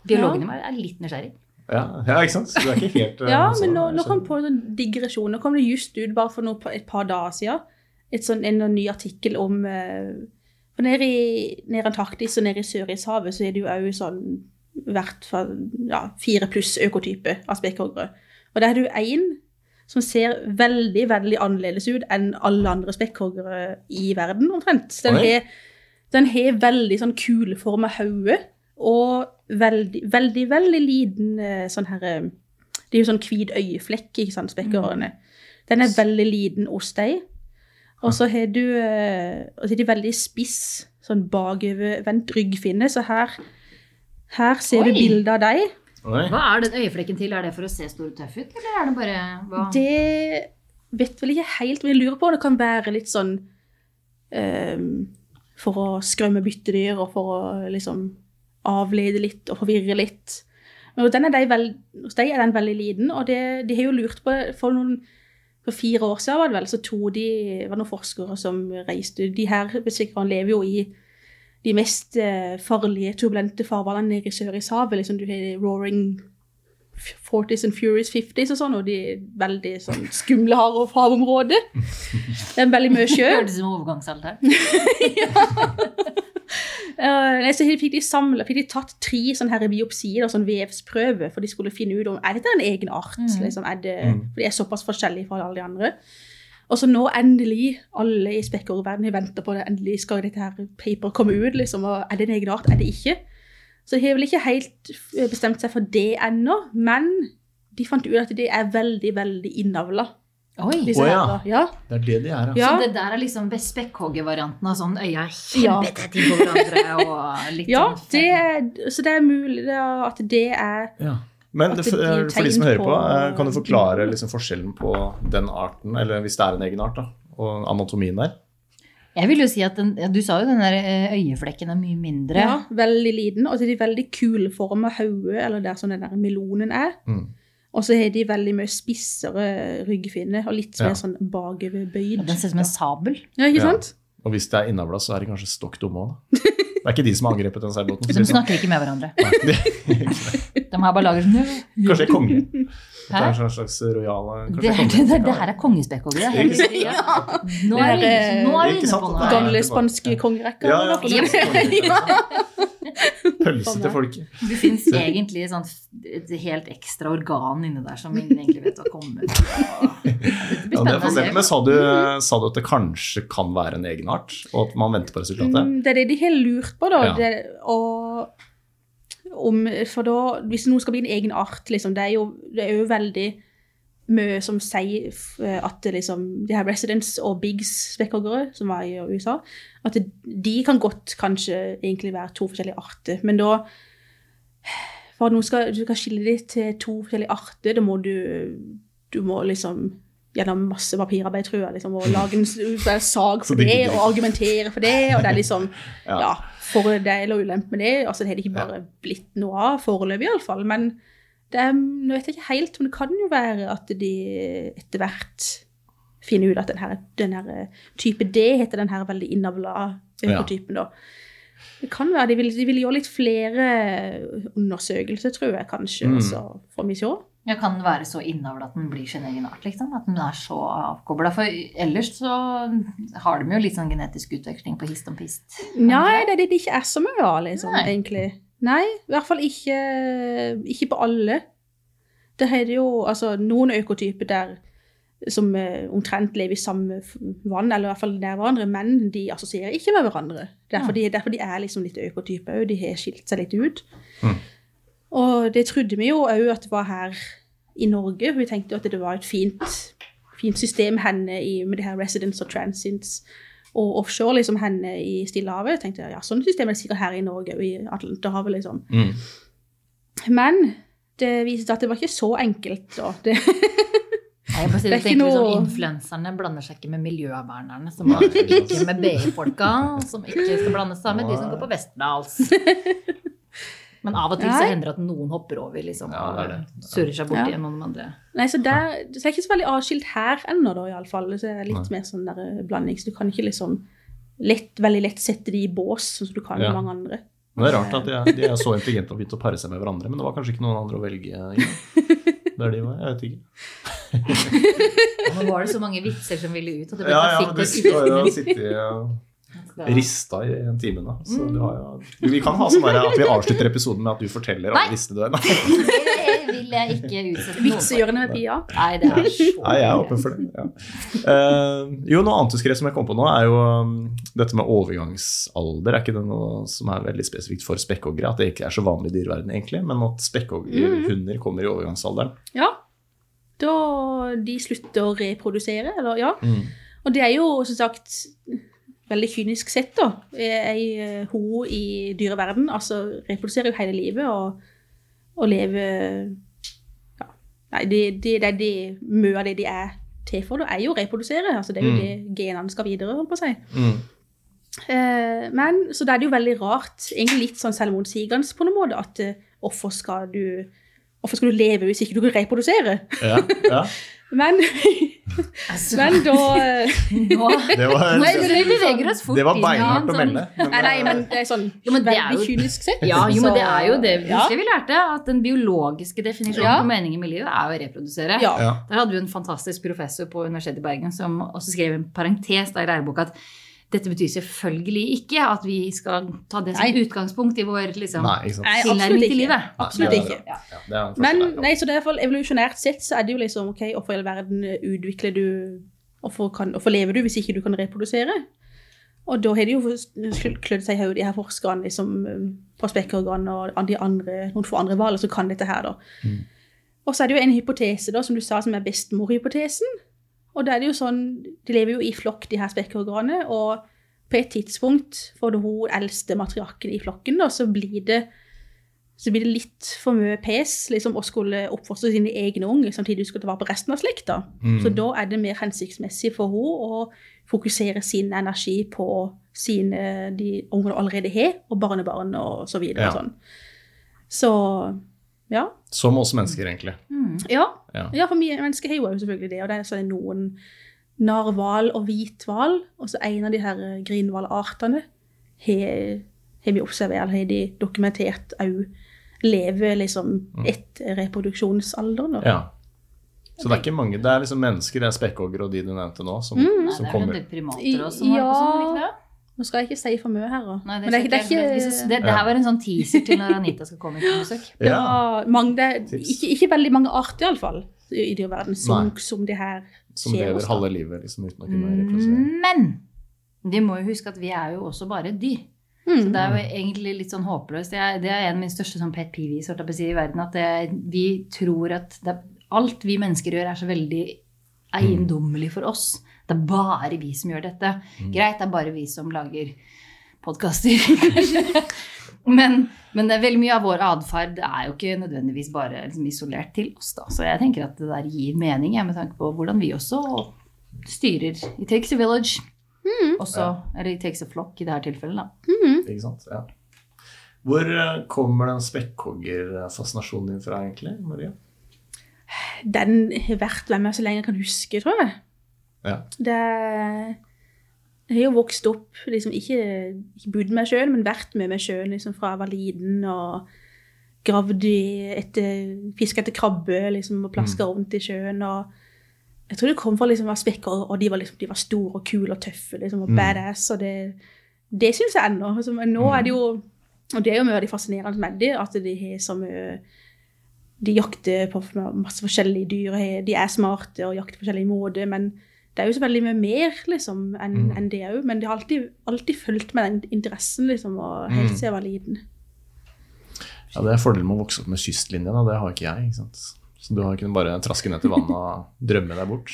biologene våre er litt nysgjerrig. Ja, ja, ikke sant? Så du er ikke helt eh, Ja, sånn, men nå, nå kom på en sånn digresjon. Nå kom det just ut bare for noe, et par dager siden sånn, en ny artikkel om eh, For nede i nede Antarktis og nede i Sørishavet så er det jo òg sånn hvert fall ja, fire pluss økotype av spekkhoggere. Og der er det jo én som ser veldig, veldig annerledes ut enn alle andre spekkhoggere i verden, omtrent. Den har, den har veldig sånn kuleforma hode og veldig, veldig, veldig liten eh, sånn her eh, Det er jo sånn hvit øyeflekk, ikke sant, spekkhoggerne. Den er veldig liten hos deg. Og så har du eh, og så er de veldig spiss, sånn bakovervendt ryggfinne, så her her ser Oi. du bilde av deg. Oi. Hva er den øyeflekken til? Er det for å se stor og tøff ut, eller er det bare hva? Det vet vel ikke helt, men jeg lurer på om det kan være litt sånn um, For å skrømme byttedyr og for å liksom avlede litt og forvirre litt. Men den er de hos deg er den veldig liten, og det, de har jo lurt på for noen for fire år siden var det vel, så to de, var noen forskere som reiste De her besikkerne lever jo i de mest eh, farlige, turbulente farvannene nede i Sørishavet. Liksom, du har Roaring 40s and Furious 50s og sånn, og de er veldig sånn skumle harde havområder. <laughs> Det er veldig mye sjø. Høres ut som overgangsalder. <laughs> <laughs> Uh, nei, så fikk de samlet, fikk de tatt tre sånne her biopsier, og sånn vevsprøve, for de skulle finne ut om er dette en egen art. Mm. Liksom, er det, Mm. For de er såpass forskjellige fra alle de andre. Og så nå endelig, alle i spekkhoggerverdenen har venta på det, endelig skal dette her paper komme ut. liksom, og Er det en egen art? Er det ikke? Så de har vel ikke helt bestemt seg for det ennå, men de fant ut at det er veldig, veldig innavla. Oi! disse Å, ja. ja. Det er det de er, ja. Ja. Så det der er liksom spekkhoggervarianten av sånn øya er Ja. kjempetett innpå hverandre og litt <laughs> Ja, sånn det er, så det er mulig at det er Ja. Men det, det for, de som hører på, på- eh, kan du forklare liksom forskjellen på den arten, eller hvis det er en egen art, da, og anatomien der? Jeg vil jo si at den, ja, Du sa jo den der eh, øyeflekken er mye mindre. Ja, veldig liten. Og så er de veldig kuleforma hodet, eller der sånn den der melonen er. Mm. Og så har de veldig mye spissere ryggfinne og litt mer Ja. sånn bakoverbøyd. Ja, Den ser ut som en sabel. Ja, ikke Ja. sant? Og hvis det er innavla, så er det kanskje stokk dumme òg, da. <laughs> Det er ikke de som har angrepet den seilbåten. De sånn. snakker ikke med hverandre. Nei, <laughs> De har bare lager sånn Kanskje det er konge. Det er en slags rojale Det, det, det, det, her er kongespekkhoggere. Ja. Nå er vi, er, er inne på noe. Gamle spanske kongerekker. Ja, ja. Ja. Pølse til folket. Det fins egentlig et, sånt, et helt ekstra organ inni der som ingen egentlig vet hva kommer fra. Ja, det er se. Men sa du, sa du at det kanskje kan være en egen art, og at man venter på resultatet? Mm, Det er det de har lurt på, da. Ja. Det, og om, for da, hvis noe skal bli en egen art, liksom, det er jo, det er jo veldig mye som sier at liksom, de her Residents og Biggs spekkhoggere, som var i USA, at de kan godt kanskje egentlig være to forskjellige arter. Men da For at noen skal, du skal skille dem til to forskjellige arter, da må du, du må liksom gjennom masse papirarbeid, tror jeg, liksom, og lage en <laughs> sag for det og argumentere for det, og det er liksom <laughs> ja, fordel og ulempe med det. Altså, det har det ikke bare blitt noe av, foreløpig iallfall. Men det er, nå vet jeg ikke helt, men det kan jo være at de etter hvert finner ut at den her, den her eh, type D heter den her veldig innavla økotypen, da. Det kan være de vil, de vil gjøre litt flere undersøkelser, tror jeg kanskje, Mm. så får vi se. Ja, kan den være så innavla at den blir sin egen art? liksom? At den er så avkobla? For ellers så har de jo litt sånn genetisk utveksling på hist og pist. Nei, det er det det ikke er så mye av, liksom, Nei. egentlig. Nei, i hvert fall ikke, ikke på alle. Det er jo altså, noen økotyper der som eh, omtrent lever i samme vann, eller i hvert fall nær hverandre, men de assosierer ikke med hverandre. Derfor, de, derfor de er liksom litt økotyper òg. De har skilt seg litt ut. Mm. Og det trodde vi jo òg at det var her i Norge. Vi tenkte jo at det var et fint, fint system henne i, med det her residence og transients og offshore, liksom henne i Stillehavet. Jeg tenkte ja, sånn system er det sikkert her i Norge og i Atlanterhavet, liksom. Mm. Men det viste seg at det var ikke så enkelt, da. Det, Jeg bare sier, Det er ikke noe... Sånn, Influenserne blander seg ikke med miljøvernerne, som var ikke med BI-folka, som ikke skal blande seg med de som går på Westerdals. <laughs> Men av og til så hender det at noen hopper over liksom, Ja, det det. og surrer seg bort Ja. igjen noen andre. Nei, så der, så det er ikke så veldig avskilt her ennå, da, iallfall. Så det er litt mer sånn der eh, blanding. Så du kan ikke liksom lett, veldig lett sette de i bås, sånn som du kan Ja. med mange andre. Men det er rart at de er, de er så intelligente og begynte å pare seg med hverandre, men det var kanskje ikke noen andre å velge i. <laughs> Der de var, jeg vet ikke. Nå var det så mange vitser som ville ut, at det ble Ja, ja, men du skal jo sitte rista i en time, da. Så du har jo Vi kan ha sånn at vi avslutter episoden med at du forteller alle Nei. du er. Nei, Det vil jeg ikke utsette noen for. Med Pia. Nei, det er så Nei, jeg er åpen for det. Ja. Uh, jo, noe annet du skrev som jeg kom på nå, er jo um, dette med overgangsalder. Er ikke det noe som er veldig spesifikt for spekkhoggere? At det ikke er så vanlig i dyreverdenen, egentlig, men at spekkhoggerhunder kommer i overgangsalderen. Ja. Da de slutter å reprodusere, eller ja. Mm. Og det er jo som sagt veldig kynisk sett, da. Ei eh, ho i dyreverden altså reproduserer jo hele livet og, og lever ja. Nei, det, det, det det mye av det de er til for, det er jo å reprodusere. Altså, det er jo Mm. det genene skal videre, holdt på å si. Mm. Eh, men så da er det jo veldig rart, egentlig litt sånn selvmotsigende på noen måte, at eh, hvorfor skal du Hvorfor skal du leve hvis ikke du kan reprodusere? Ja, ja. <laughs> Men, altså, men da eh, <laughs> nå, Det var, Nei, vi beveger oss fort det var beinhardt å sånn- melde. men- Nei, nei, men det er sånn Jo, men det er veldig jo- kynisk sett. Ja, jo, men det er jo det ja. vi lærte, at den biologiske definisjonen Ja. på meningen med livet er å reprodusere. Ja. Ja. Der hadde vi en fantastisk professor på Universitetet i Bergen som også skrev en parentes der i læreboka at dette betyr selvfølgelig ikke at vi skal ta det som Nei. utgangspunkt i vår liksom, Nei, tilnærming til ikke. livet. Absolutt ikke. Ja, ja, Men nei, så det er evolusjonært sett så er det jo liksom ok, hvorfor i all verden utvikler du Hvorfor, kan, hvorfor lever du hvis ikke du kan reprodusere? Og da har de jo klødd seg i hodet, de her forskerne liksom, på spekkorgan og de andre, noen få andre hvaler som kan dette her, da. Mm. Og så er det jo en hypotese, da, som du sa, som er bestemorhypotesen. Og da er det jo sånn De lever jo i flokk, de her spekkorganene, og på et tidspunkt for hun eldste matriarken i flokken, da, så blir det så blir det litt for mye pes liksom, å skulle oppfostre sine egne unger samtidig som skal ta vare på resten av slekta. Mm. Så da er det mer hensiktsmessig for henne å fokusere sin energi på sine, de ungene hun allerede har, og barnebarn og så videre. Ja. Og sånn. Så ja. Som oss mennesker, egentlig. Mm. Ja, Ja. ja for vi mennesker har jo selvfølgelig det. Og det er sånn noen narhval og hvithval, og så en av de her grinhvalartene har vi observert, har de dokumentert òg lever liksom etter reproduksjonsalderen. Ja. Så det er ikke mange, det er liksom mennesker, det er spekkhoggere og de du nevnte nå, som, Nei, som det er vel en del primater også som Ja. på sånn, ikke det? Nå skal jeg ikke si for mye her. Nei, det, Men det, er ikke- det, er ikke, det, det her var en sånn teaser til når Anita skal komme på besøk. det <laughs> Ja, mange, det ikke, ikke veldig mange arter, iallfall, i dyreverden, som, Nei. som det her som skjer lever halve livet liksom, uten å kunne reprodusere. Men de må jo huske at vi er jo også bare dyr. Mm. Så det er jo egentlig litt sånn håpløst. Det er, det er en av mine største sånn pet peeves i verden. At det, vi tror at det, alt vi mennesker gjør, er så veldig eiendommelig for oss. Det er bare vi som gjør dette. Greit, det er bare vi som lager podkaster. <laughs> Men, men det er veldig mye av vår atferd er jo ikke nødvendigvis bare liksom, isolert til oss. Da. Så jeg tenker at det der gir mening, jeg, med tanke på hvordan vi også styrer. It takes a village. Også, Eller it takes a flock i det her tilfellet. Da. Ikke sant? Ja. Hvor eh, kommer den spekkhoggerfascinasjonen din fra, egentlig, Maria? Den har vært med meg så lenge jeg kan huske, tror jeg. Ja. Det Jeg har jo vokst opp, liksom ikke, ikke bodd med sjøen, men vært med meg sjøen liksom, fra jeg var liten og gravd i etter, fiska etter krabbe liksom, og plaska rundt i sjøen. og Jeg tror det kom fra liksom, spekker, og de var, liksom, de var store og kule og tøffe liksom, og Mm. badass. og Det, det syns jeg ennå. Altså, nå er det jo Og det er jo mye av det fascinerende med det, at de har så mye de jakter på masse forskjellige dyr, de er smarte og jakter på forskjellige måter, men det er jo så veldig mye mer liksom, enn Mm. en det òg. Men det har alltid, alltid fulgt med den interessen liksom, og helt Mm. siden jeg var liten. Ja, Det er fordelen med å vokse opp med kystlinja, Da. Det har ikke jeg. ikke sant? Så du har ikke bare traske ned til vannet og drømme deg bort.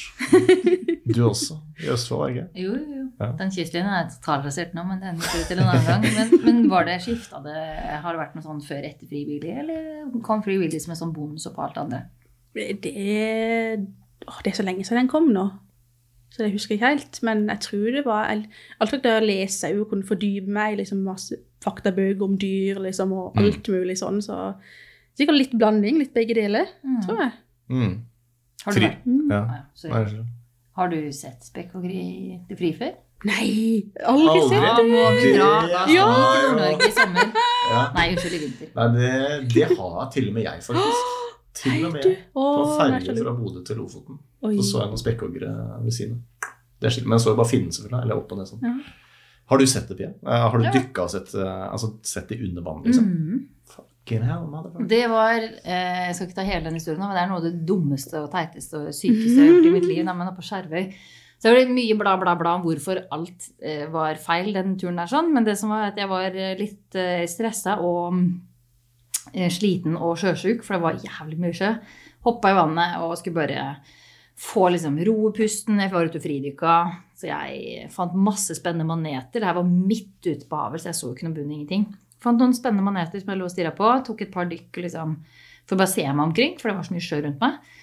Du også, i Østfold, ikke? Jo, jo, jo. Ja. Den kystlinjen er totalrasert nå, men det hender ikke til en annen gang. Men, men var det skifta det Har det vært noe sånn før etter frivillig, eller kom frivillig som en sånn bonus oppå alt andre? Det, å, det er så lenge siden den kom nå, så det husker jeg ikke helt. Men jeg tror det var jeg- Alt fra da jeg leste og kunne fordype meg i liksom masse faktabøker om dyr liksom, og Mm. alt mulig sånn. Så sikkert litt blanding, litt begge deler, tror jeg. Mm. Har du, Fri. Mm. Ja. Å ja, har du sett Spekk og i til fri før? Nei, aldri Aldri. sett Da det. må vi dra. Da Ja. til Nord-Norge i sommer. Ja. Nei, unnskyld, i vinter. Nei, det, det har til og med jeg, faktisk. Til og med på ferje fra Bodø til Lofoten. Oi. Så så jeg noen spekkhoggere ved siden av. Men skilt, så jo bare finnen, selvfølgelig. Eller opp og ned sånn. Ja. Har du sett det, Pia? Eh, Har du Ja. dykka og sett, eh, altså, sett det under vann, liksom? Motherfucker. Det var eh, Jeg skal ikke ta hele den historien, nå, men det er noe av det dummeste og teiteste og sykeste jeg har gjort i mitt liv. Da, men på Skjervøy så var ble mye bla, bla, bla om hvorfor alt var feil den turen der. sånn, Men det som var at jeg var litt stressa og eh, sliten og sjøsjuk, for det var jævlig mye sjø. Hoppa i vannet og skulle bare få liksom roepusten. Jeg var ute og fridykka, så jeg fant masse spennende maneter. Det her var midt ute på havet, så jeg så jo ikke noe bunn, ingenting. Fant noen spennende maneter som jeg lå og stirra på. Tok et par dykk liksom, for å bare se meg omkring, for det var så mye sjø rundt meg.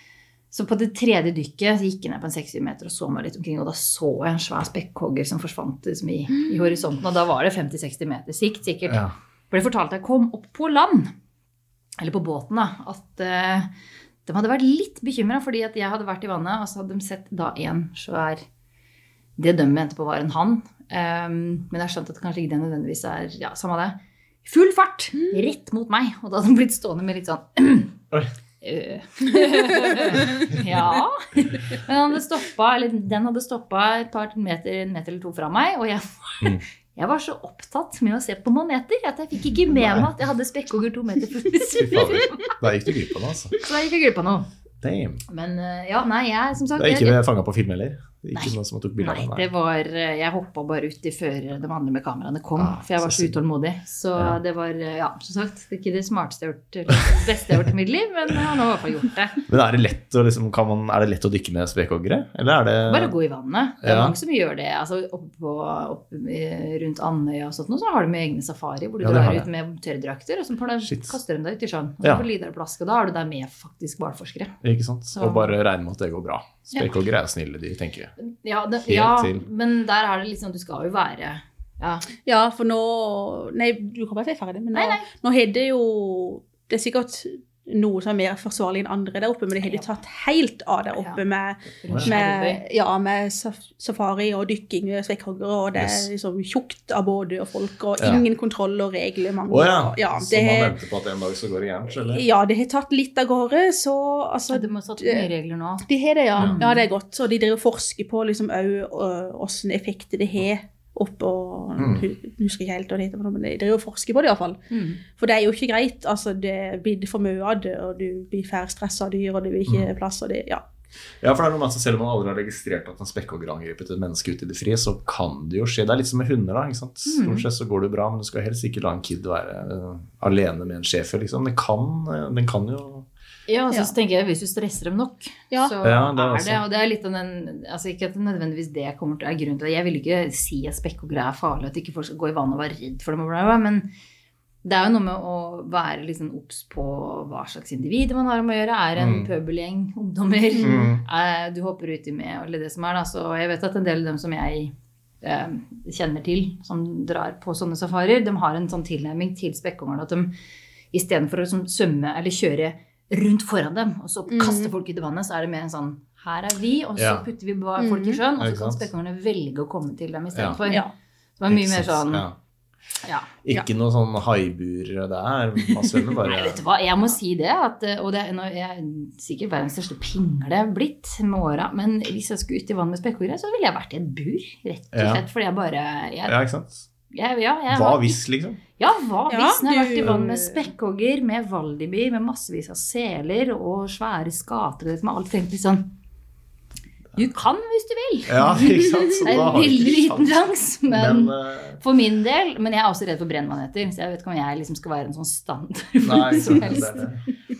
Så på det tredje dykket så gikk jeg ned på en 6-7 meter og så meg litt omkring, og da så jeg en svær spekkhogger som forsvant liksom, i, i horisonten. Og da var det 50-60 meter sikt, sikkert. Ja. For det fortalte jeg kom opp på land, eller på båten, da, at uh, de hadde vært litt bekymra fordi at jeg hadde vært i vannet, og så hadde de sett da en svær Det de mente på var en hann. Um, men jeg har skjønt at kanskje ikke det nødvendigvis er ja, samme det. Full fart rett mot meg, og da hadde de blitt stående med litt sånn <clears throat> Oi. Øh. <laughs> ja. Men han hadde stoppa, eller den hadde stoppa et par meter, en meter eller to fra meg, og jeg, Mm. <laughs> jeg var så opptatt med å se på maneter at jeg fikk ikke med meg at jeg hadde spekkhogger to meter fader. Da gikk du glipp av noe, altså. Så da gikk jeg glipp av noe. Damn. Men øh, ja, nei, jeg som sagt Det er ikke fanga på film heller? Ikke Nei. noen som tok bilde av det det? var eh, Jeg hoppa bare uti før de andre med kameraene kom. Ah, for jeg var så så utålmodig. Så Ja. det var, eh, ja, som sagt, det er ikke det smarteste jeg har gjort, eller beste jeg har gjort i mitt liv, men jeg har nå i hvert fall gjort det. <laughs> Men er det lett å, liksom, kan man, er det lett å dykke med spekkhoggere? Eller er det Bare gå i vannet. Det er Ja. mange som gjør det. Altså, oppe på, oppe rundt Andøya og sånt, nå, så har de med egne safari hvor du Ja, drar ut med tørrdrakter, og så kaster de deg ut i sjøen. Og så Ja. får du deg plask, og da er du der med faktisk hvalforskere. Ikke sant? Så- Og bare regne med at det går bra. Spekkhoggere er snille dyr, tenker jeg. Ja, det, ja men der er det liksom Du skal jo være ja. Ja, for nå Nei, du kan bare si ferdig. Men nå, Nei, nei. nå har det jo Det er sikkert noe som er mer forsvarlig enn andre der oppe, men det har de tatt helt av der oppe med, med, ja, med safari og dykking og svekkhoggere, og det er liksom tjukt av både og folk, og ingen kontroll og regler. Mange, oh, ja. Ja, det, Så man venter på at en dag så går det gærent, eller? ja, det har tatt litt av gårde, så altså Ja, Du må ha satt nye regler nå. De har det, ja. Ja. Det er godt. Så de driver og forsker på liksom òg åssen effekter det har opp og Mm. Husker ikke helt hva det heter, men de driver og forsker på det iallfall. Mm. For det er jo ikke greit. altså Det blir for mye av det, og du blir færre stressa av dyr, og det blir ikke plass, og det Ja. Ja, for det er noe med at Selv om man aldri har registrert at en spekkhogger har angrepet et menneske ute i det frie, så kan det jo skje. Det er litt som med hunder. da, ikke sant? Mm. Stort sett så går det bra, men du skal helst ikke la en kid være uh, alene med en schæfer. Liksom. Den kan, uh, den kan jo Ja, og så tenker jeg hvis du stresser dem nok, Ja. så Ja, det er er det Og det er litt av den altså Ikke at nødvendigvis det kommer til er grunnen til det. Jeg vil ikke si at spekkhoggere er farlig, at ikke folk skal gå i vannet og være redd for dem, men det er jo noe med å være liksom obs på hva slags individer man har med å gjøre. Er en Mm. pøbelgjeng ungdommer Mm. eh, du hopper uti med, eller det som er, da. Så jeg vet at en del av dem som jeg eh, kjenner til, som drar på sånne safarier, de har en sånn tilnærming til spekkhogger'n at de istedenfor å liksom, svømme eller kjøre rundt foran dem, og så Mm. folk ut i vannet, så er det mer en sånn her er vi, og så Ja. putter vi folk i sjøen, og så kan spekkhoggerne velge å komme til dem istedenfor. ja. Det var mye mer sånn ja. ja. Ikke noe sånn haibur der. Man svømmer <laughs> bare Nei, vet du hva, jeg må si det, at, eh, og det er, nå- jeg er sikkert verdens største pingle blitt med åra, men hvis jeg skulle ut i vann med spekkhoggere, så ville jeg vært i et bur, rett og Ja. slett, fordi jeg bare jeg, Ja, ikke sant? Jeg, ja, jeg Hva har- hvis, liksom? Ja, hva Ja, hvis jeg har vært i vann med spekkhogger, med valdiby, med massevis av seler og svære skater, med alt litt sånn Du kan hvis du vil! Ja, ikke sant? Så Det er en veldig liten sjans. sjanse, men, Men uh, for min del Men jeg er også redd for brennmaneter, så jeg vet ikke om jeg liksom skal være en sånn standard <laughs> Nei, som. Det helst. det.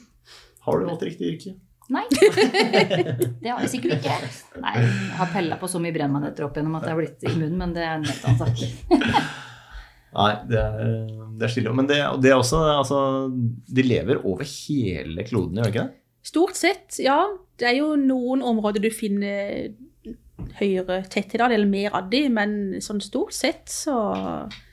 Har du valgt riktig yrke? Nei. Det har jeg sikkert ikke. Nei, jeg har pella på så mye brennmaneter opp gjennom at jeg har blitt immun, men det er en helt annen sak. <laughs> Nei, det er, det er stille. Men det, det er også altså, De lever over hele kloden, gjør de ikke det? Stort sett, ja. Det er jo noen områder du finner høyere tetthet av, eller mer av de, men sånn stort sett så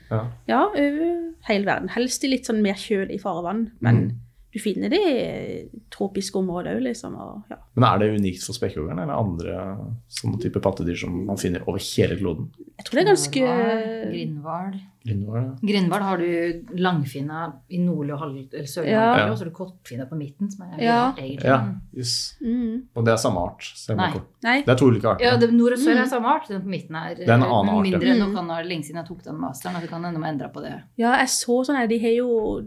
Ja. Ja, over hele verden. Helst i litt sånn mer kjølig farvann, men Mm. Du finner det i tropiske områder òg, liksom. Og, ja. Men er det unikt for spekkhoggeren eller andre sånne type pattedyr som man finner over hele kloden? Jeg tror det er ganske Grindhval. Grindhval, ja. har du langfinna i nordlig og sørlig Ja. og så har du kortfinna på midten, som er Ja. egentlig. Ja, yes. mm, Og det er samme art? Nei. det. Nei. Det er to ulike arter. Ja, det, Nord og sør Mm. er samme art. Den på midten er, er en annen art, ja. mindre. Mm. Nå kan det være lenge siden jeg tok den masteren, og det kan hende de endra på det. Ja, jeg så sånn her, de har jo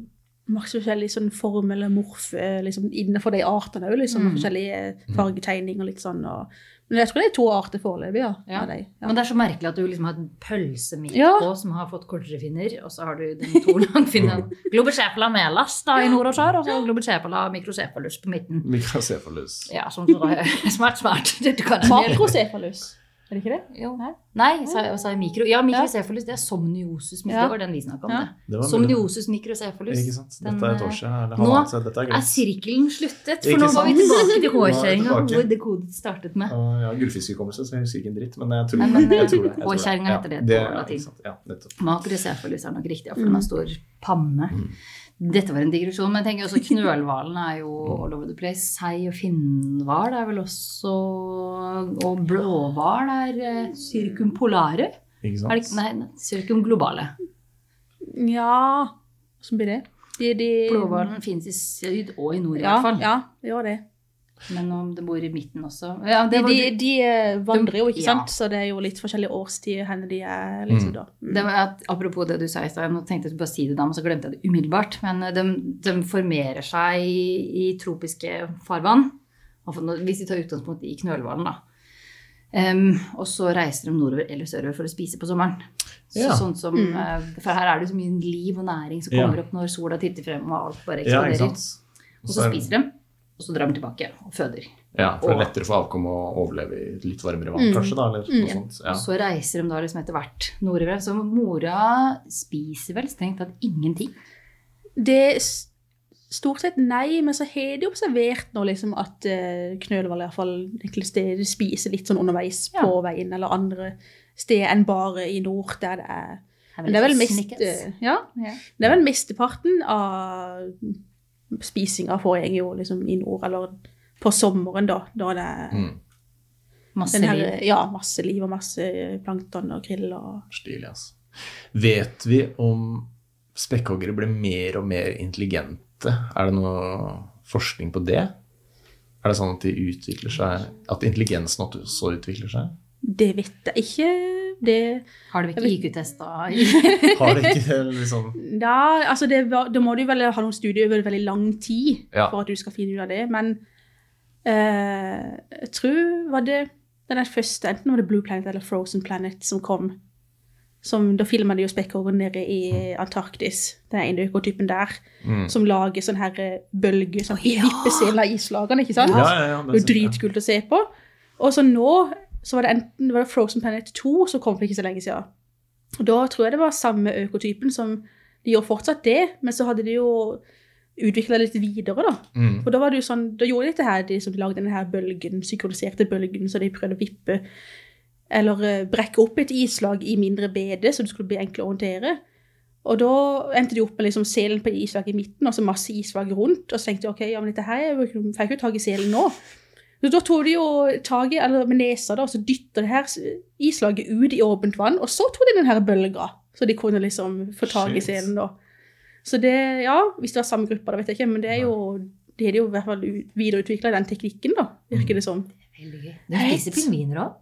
masse forskjellige sånn form eller morf eh, liksom, innenfor de artene òg, liksom, Mm. forskjellige fargetegninger og litt sånn. Og, men jeg tror det er to arter foreløpig, ja. Ja. de, ja. Men det er så merkelig at du liksom har en pølse midt Ja. på som har fått kortere finner, og så har du den to langfinnen <laughs> Globicephala melas da i nord og sør, og så Globicephala microcephalus på midten. Mikrocephalus. Ja, som som er <laughs> smart, smart. Makrocephalus, er det ikke det? Jo. Nei. Sa sa jeg mikro? Ja, mikrocefalus. det er somniosus. Ja. Det var den vi snakka om. Ja. det. Det Somniosus microcephalus. Ikke sant? Dette er et år eh, siden. Nå halvannet. Dette er Er sirkelen sluttet? For nå var vi tilbake til Nå hvor det hårkjerringa, dekodet startet med. Uh, jeg har gullfiskhukommelse, så jeg husker ikke en dritt. Men jeg tror, men, jeg tror det. hårkjerringa Ja, heter det på latin. Ja, Makrocefalus er nok riktig, for den har stor panne. Dette var en digresjon, men jeg tenker også knølhvalen er jo <laughs> all over the place. Sei og finnhval er vel også Og blåhval er sirkumpolare. cirkumpolare. Ikke Er det, sant? nei, sirkumglobale. Ja Hvordan blir det? De, de, Blåhvalen finnes i syd og i nord i ja, hvert fall. Ja, det gjør det. Men om det bor i midten også ja, De, var, de, de eh, vandrer jo, ikke Ja. sant? Så det er jo litt forskjellige årstider henne de er. liksom Mm. da. Mm. det var at, Apropos det du sa i stad, nå tenkte jeg bare si det da, men så glemte jeg det umiddelbart. Men eh, de, de formerer seg i, i tropiske farvann. Hvis vi tar utgangspunkt i knølhvalen, da. Um, og så reiser de nordover eller sørover for å spise på sommeren. Så, Ja. sånn som, Mm. eh, For her er det så mye liv og næring som Ja. kommer opp når sola titter frem og alt bare Ja, eksploderer. Ja, og så spiser de, og så drar de tilbake og føder. Ja, for det er lettere for avkom å overleve i litt varmere vann, Mm. kanskje, da, eller Mm. noe sånt. Ja. Og så reiser de da liksom etter hvert nordover. Så mora spiser vel strengt tatt ingenting. Det er stort sett nei, men så har de observert nå liksom at uh, knølhval i hvert fall spiser litt sånn underveis Ja. på veien, eller andre steder enn bare i nord, der det er Men det er vel mest, snickers. eh, ja, Ja. det er vel mesteparten av spisinga foregår jo liksom i nord, eller på sommeren, da. Da det er Mm. Masse den her, liv. ja, masse liv og masse plankton og krill og Stilig, altså. Vet vi om spekkhoggere blir mer og mer intelligente? Er det noe forskning på det? Er det sånn at de utvikler seg At intelligensen også utvikler seg? Det vet jeg ikke. Det Har du ikke IQ-testa? <laughs> Har du ikke liksom Ja, altså det, da må du vel ha noen studier over veldig lang tid Ja. for at du skal finne ut av det, men eh, jeg tror var det den der første, enten var det Blue Planet eller Frozen Planet som kom. Som, da filma de jo spekkhoggen nede i Antarktis, den ene økotypen der, mm. som lager sånn her eh, bølger, sånn Ja. vippesel av islagene, ikke sant? Ja, ja, ja. Det er jo dritkult å se på. Og så nå så var det enten det var Frozen Planet 2 som kom for ikke så lenge siden. Og da tror jeg det var samme økotypen som De gjorde fortsatt det, men så hadde de jo utvikla litt videre, da. Mm. Og da var det jo sånn, da gjorde de dette her, de som lagde denne her bølgen, synkroniserte bølgen, så de prøvde å vippe eller eh, brekke opp et islag i mindre bede, så det skulle bli enklere å håndtere. Og da endte de opp med liksom selen på islaget i midten, og så masse islag rundt. Og så tenkte de ok, ja, men dette her jeg får ikke tak i selen nå. Så da tok de jo tak i, eller med nesa da, og så dytta det her islaget ut i åpent vann, og så tok de den her bølga, så de kunne liksom få tak i selen da. Så det, ja, hvis det var samme gruppa, da vet jeg ikke, men det er jo, de har jo i hvert fall videreutvikla den teknikken da, virker det som. Veldig gøy. De spiser pingviner òg.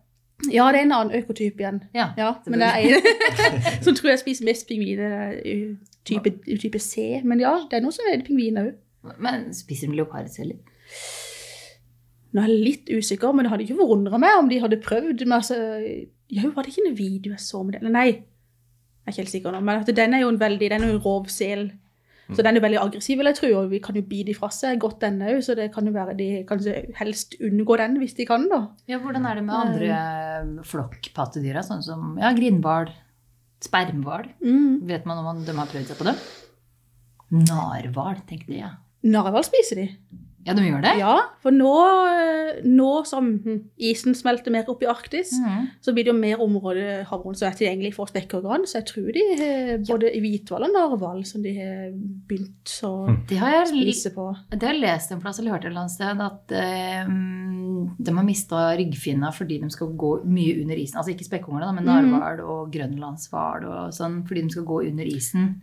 Ja, det er en annen økotyp igjen. Ja. Ja, men det er en <laughs> som tror jeg spiser mest pingviner, u- type, type C. Men ja, det er noe som er pingviner òg. Men spiser de leopardceller? Nå er jeg litt usikker, men det hadde ikke forundra meg om de hadde prøvd. med altså, jo, var det ikke en video jeg så med det? Eller nei, jeg er ikke helt sikker nå. Men at den er jo en veldig, den er jo en rovsel. Så den er veldig aggressiv, vil jeg tro, og vi kan jo bite fra seg godt den òg, så det kan jo være de kan helst unngå den hvis de kan da. Ja, hvordan er det med andre flokkpattedyra, sånn som ja, grindhval, spermhval? Mm. Vet man om de har prøvd seg på dem? Narhval, tenkte jeg. Narhval spiser de. Ja, de gjør det? Ja, for nå, eh, nå som hm, isen smelter mer opp i Arktis, mm. så blir det jo mer område havområder som er tilgjengelig for spekkorgan. Så jeg tror de har både i hvithval og narhval som de har begynt å Det har jeg spise på. Det har jeg lest en plass eller hørt et eller annet sted, at eh, de har mista ryggfinna fordi de skal gå mye under isen. Altså ikke spekkhungerne, men Mhm. narhval og grønlandshval og sånn, fordi de skal gå under isen.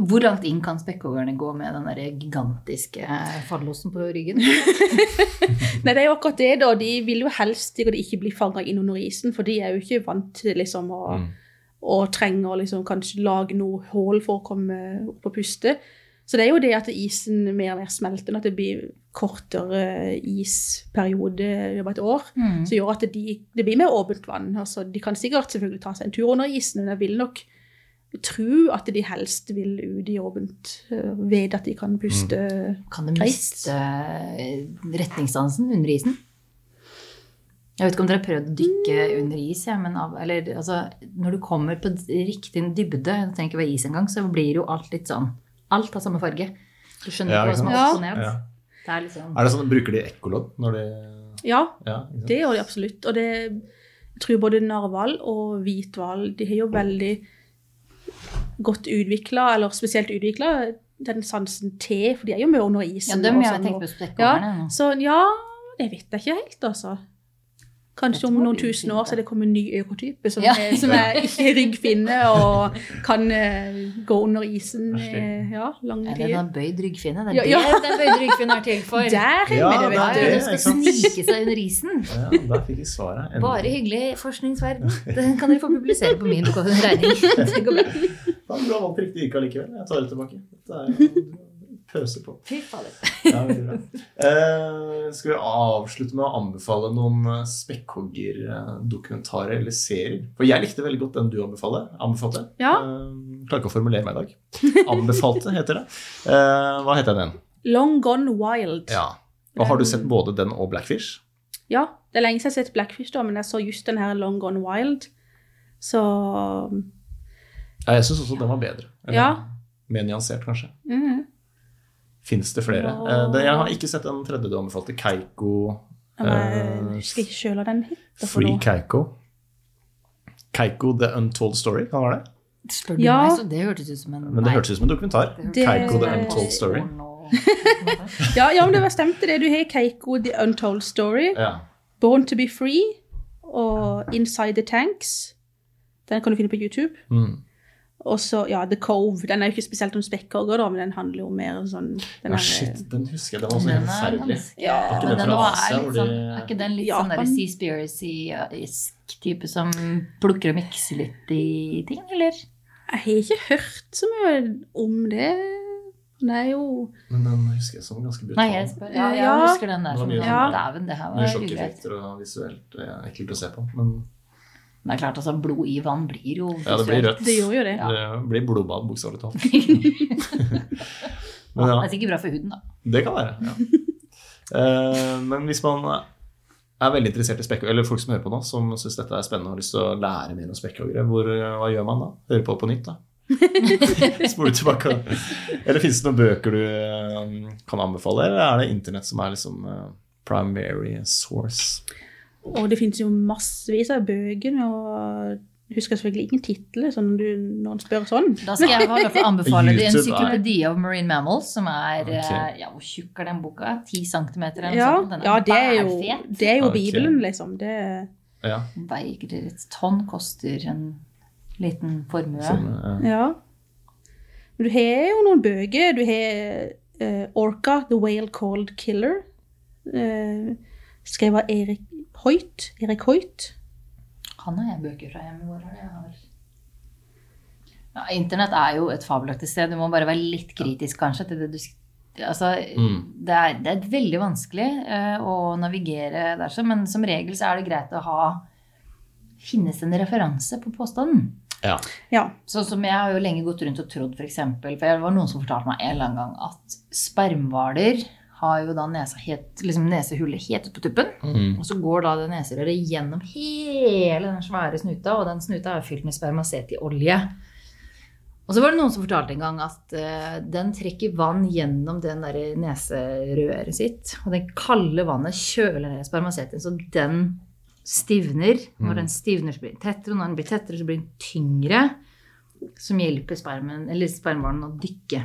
Hvor langt inn kan spekkhoggerne gå med den der gigantiske fallosen på ryggen? <laughs> Nei, det er jo akkurat det, da. De vil jo helst de ikke bli fanga inn under isen, for de er jo ikke vant til liksom å, Mm. å trenge å liksom kanskje lage noe hull for å komme opp og puste. Så det er jo det at isen mer og mer smelter, at det blir kortere isperiode i et år. Mm. som gjør at de, det blir mer åpent vann. Altså, de kan sikkert selvfølgelig ta seg en tur under isen, men jeg vil nok tro at de helst vil ut i åpent øh, ved at de kan puste. Kan de miste eh, retningssansen under isen? Jeg vet ikke om dere har prøvd å dykke Mm. under is, ja, men av, eller, altså, når du kommer på riktig dybde, jeg trenger ikke være is engang, så blir jo alt litt sånn Alt har samme farge. Du skjønner Ja, ikke hva som er opp og ned. Ja. Det er liksom Er det sånn, Bruker de ekkolodd når de Ja, Ja, det gjør de absolutt. Og det jeg tror både narhval og hvithval de har jo veldig godt utvikla, eller spesielt utvikla, den sansen til, for de er jo mye under isen. Ja, dem jeg sånn, tenker og- på ja, nå. Så ja, det vet jeg ikke helt, altså. Kanskje om noen tusen år så er det kommet en ny økotype som, Ja. er, som er <laughs> ikke ryggfinne og kan uh, gå under isen i ja, tid. Eller en bøyd ryggfinne. Det Ja, er ja. det <laughs> den bøyd ryggfinne er til for. Der er Ja, det, vet du. det. Den skal snike seg under isen. <laughs> Ja, der fikk jeg svaret. Endelig. Bare hyggelig forskningsverden. Den kan dere få publisere på min regning. Faen, du har valgt riktig yrke allikevel. Jeg tar det tilbake. Dette er <laughs> pøser på. Fy fader. Ja. Eh, skal vi avslutte med å anbefale noen eh, spekkhoggerdokumentarer eller serier? For jeg likte veldig godt den du anbefaler, anbefalte. Ja. Eh, klarer ikke å formulere meg i dag. Anbefalte, heter det. Eh, hva heter den? Long Gone Wild. Ja. Og har du sett både den og Blackfish? Ja, det er lenge siden jeg har sett Blackfish, da, men jeg så just den her Long Gone Wild. Så Ja, jeg syns også den var bedre. Eller, Ja. Mer nyansert, kanskje. mm, Fins det flere? Ja. Eh, det, jeg har ikke sett den tredje du anbefalte. Keiko Nei, Eh, husker ikke sjøl hva den heter. Free noe. Keiko. Keiko The Untold Story, kan det være det? Spør du Ja. meg, så det hørtes ut som en Men det hørtes ut som en dokumentar. Det- Keiko The Untold Story. <laughs> Ja, ja, men det var stemte det. Du har Keiko The Untold Story, Ja. Born to be Free og Inside the Tanks. Den kan du finne på YouTube. Mm. Og så, ja, The Cove. Den er jo ikke spesielt om spekkhogger, da, men den handler jo mer om sånn den ja, er- shit, den husker jeg. Den var så Den helt er forferdelig. Ja. Er ikke den Asia, er, sånn, er ikke den litt sånn der Japan? Seaspiracy-isk type som plukker og mikser litt i ting, eller? Jeg har ikke hørt så mye om det. Den er jo Men den husker jeg som ganske brutal. Nei, jeg spør. Ja, jeg Ja. husker den der Det var som mye sånn- Dæven, det her Mye var ugreit. sjokkeffekter og visuelt eh, ekkelt å se på. Men Det er klart, altså, blod i vann blir jo ja, det blir rødt. Det gjør jo det. Det blir blodbad, bokstavelig talt. <laughs> <laughs> Men Det ja, er sikkert bra for huden, da. det kan være. ja. Eh, men hvis man er veldig interessert i spekkhogger, eller folk som hører på nå, som syns dette er spennende og har lyst til å lære mer om spekkhoggere, hva gjør man da? Hører på på nytt, da? <laughs> Spole tilbake. Eller finnes det noen bøker du eh, kan anbefale, eller er det internett som er liksom eh, primary source? Og det finnes jo massevis av bøker, og du husker selvfølgelig ingen titler sånn når du, når han spør sånn. Da skal jeg bare anbefale er- <laughs> Encyclopedia of Marine Mammals, som er eh, Ja, hvor tjukk er den boka? 10 cm Ja, sånt? Ja det er jo, det er jo okay. Bibelen, liksom. Det, Ja, Veier et tonn, koster en liten formue. Sånn, ja. Men du har jo noen bøker. Du har uh, Orca, The Whale Called Killer. Uh, skrevet av Erik Hoyt. Erik Hoit. Han har jeg bøker fra hjemme. Hvor er det jeg har? Ja, Internett er jo et fabelaktig sted. Du må bare være litt kritisk kanskje til det du Altså, Mm. det, er, det er veldig vanskelig uh, å navigere der, men som regel så er det greit å ha Finnes en referanse på påstanden? ja. Ja. Sånn som Jeg har jo lenge gått rundt og trodd, for eksempel, for det var noen som fortalte meg en eller annen gang at spermhvaler har jo da nesa helt, liksom nesehullet helt ut på tuppen. Mm. Og så går da det neserøret gjennom hele den svære snuta, og den snuta er fylt med spermacetiolje. Og så var det noen som fortalte en gang at uh, den trekker vann gjennom den der neserøret sitt. Og det kalde vannet kjøler ned spermaseten, så den stivner. Når den stivner, så blir den tettere, og når den blir tettere, så blir den tyngre. Som hjelper spermen, eller spermhvalen å dykke.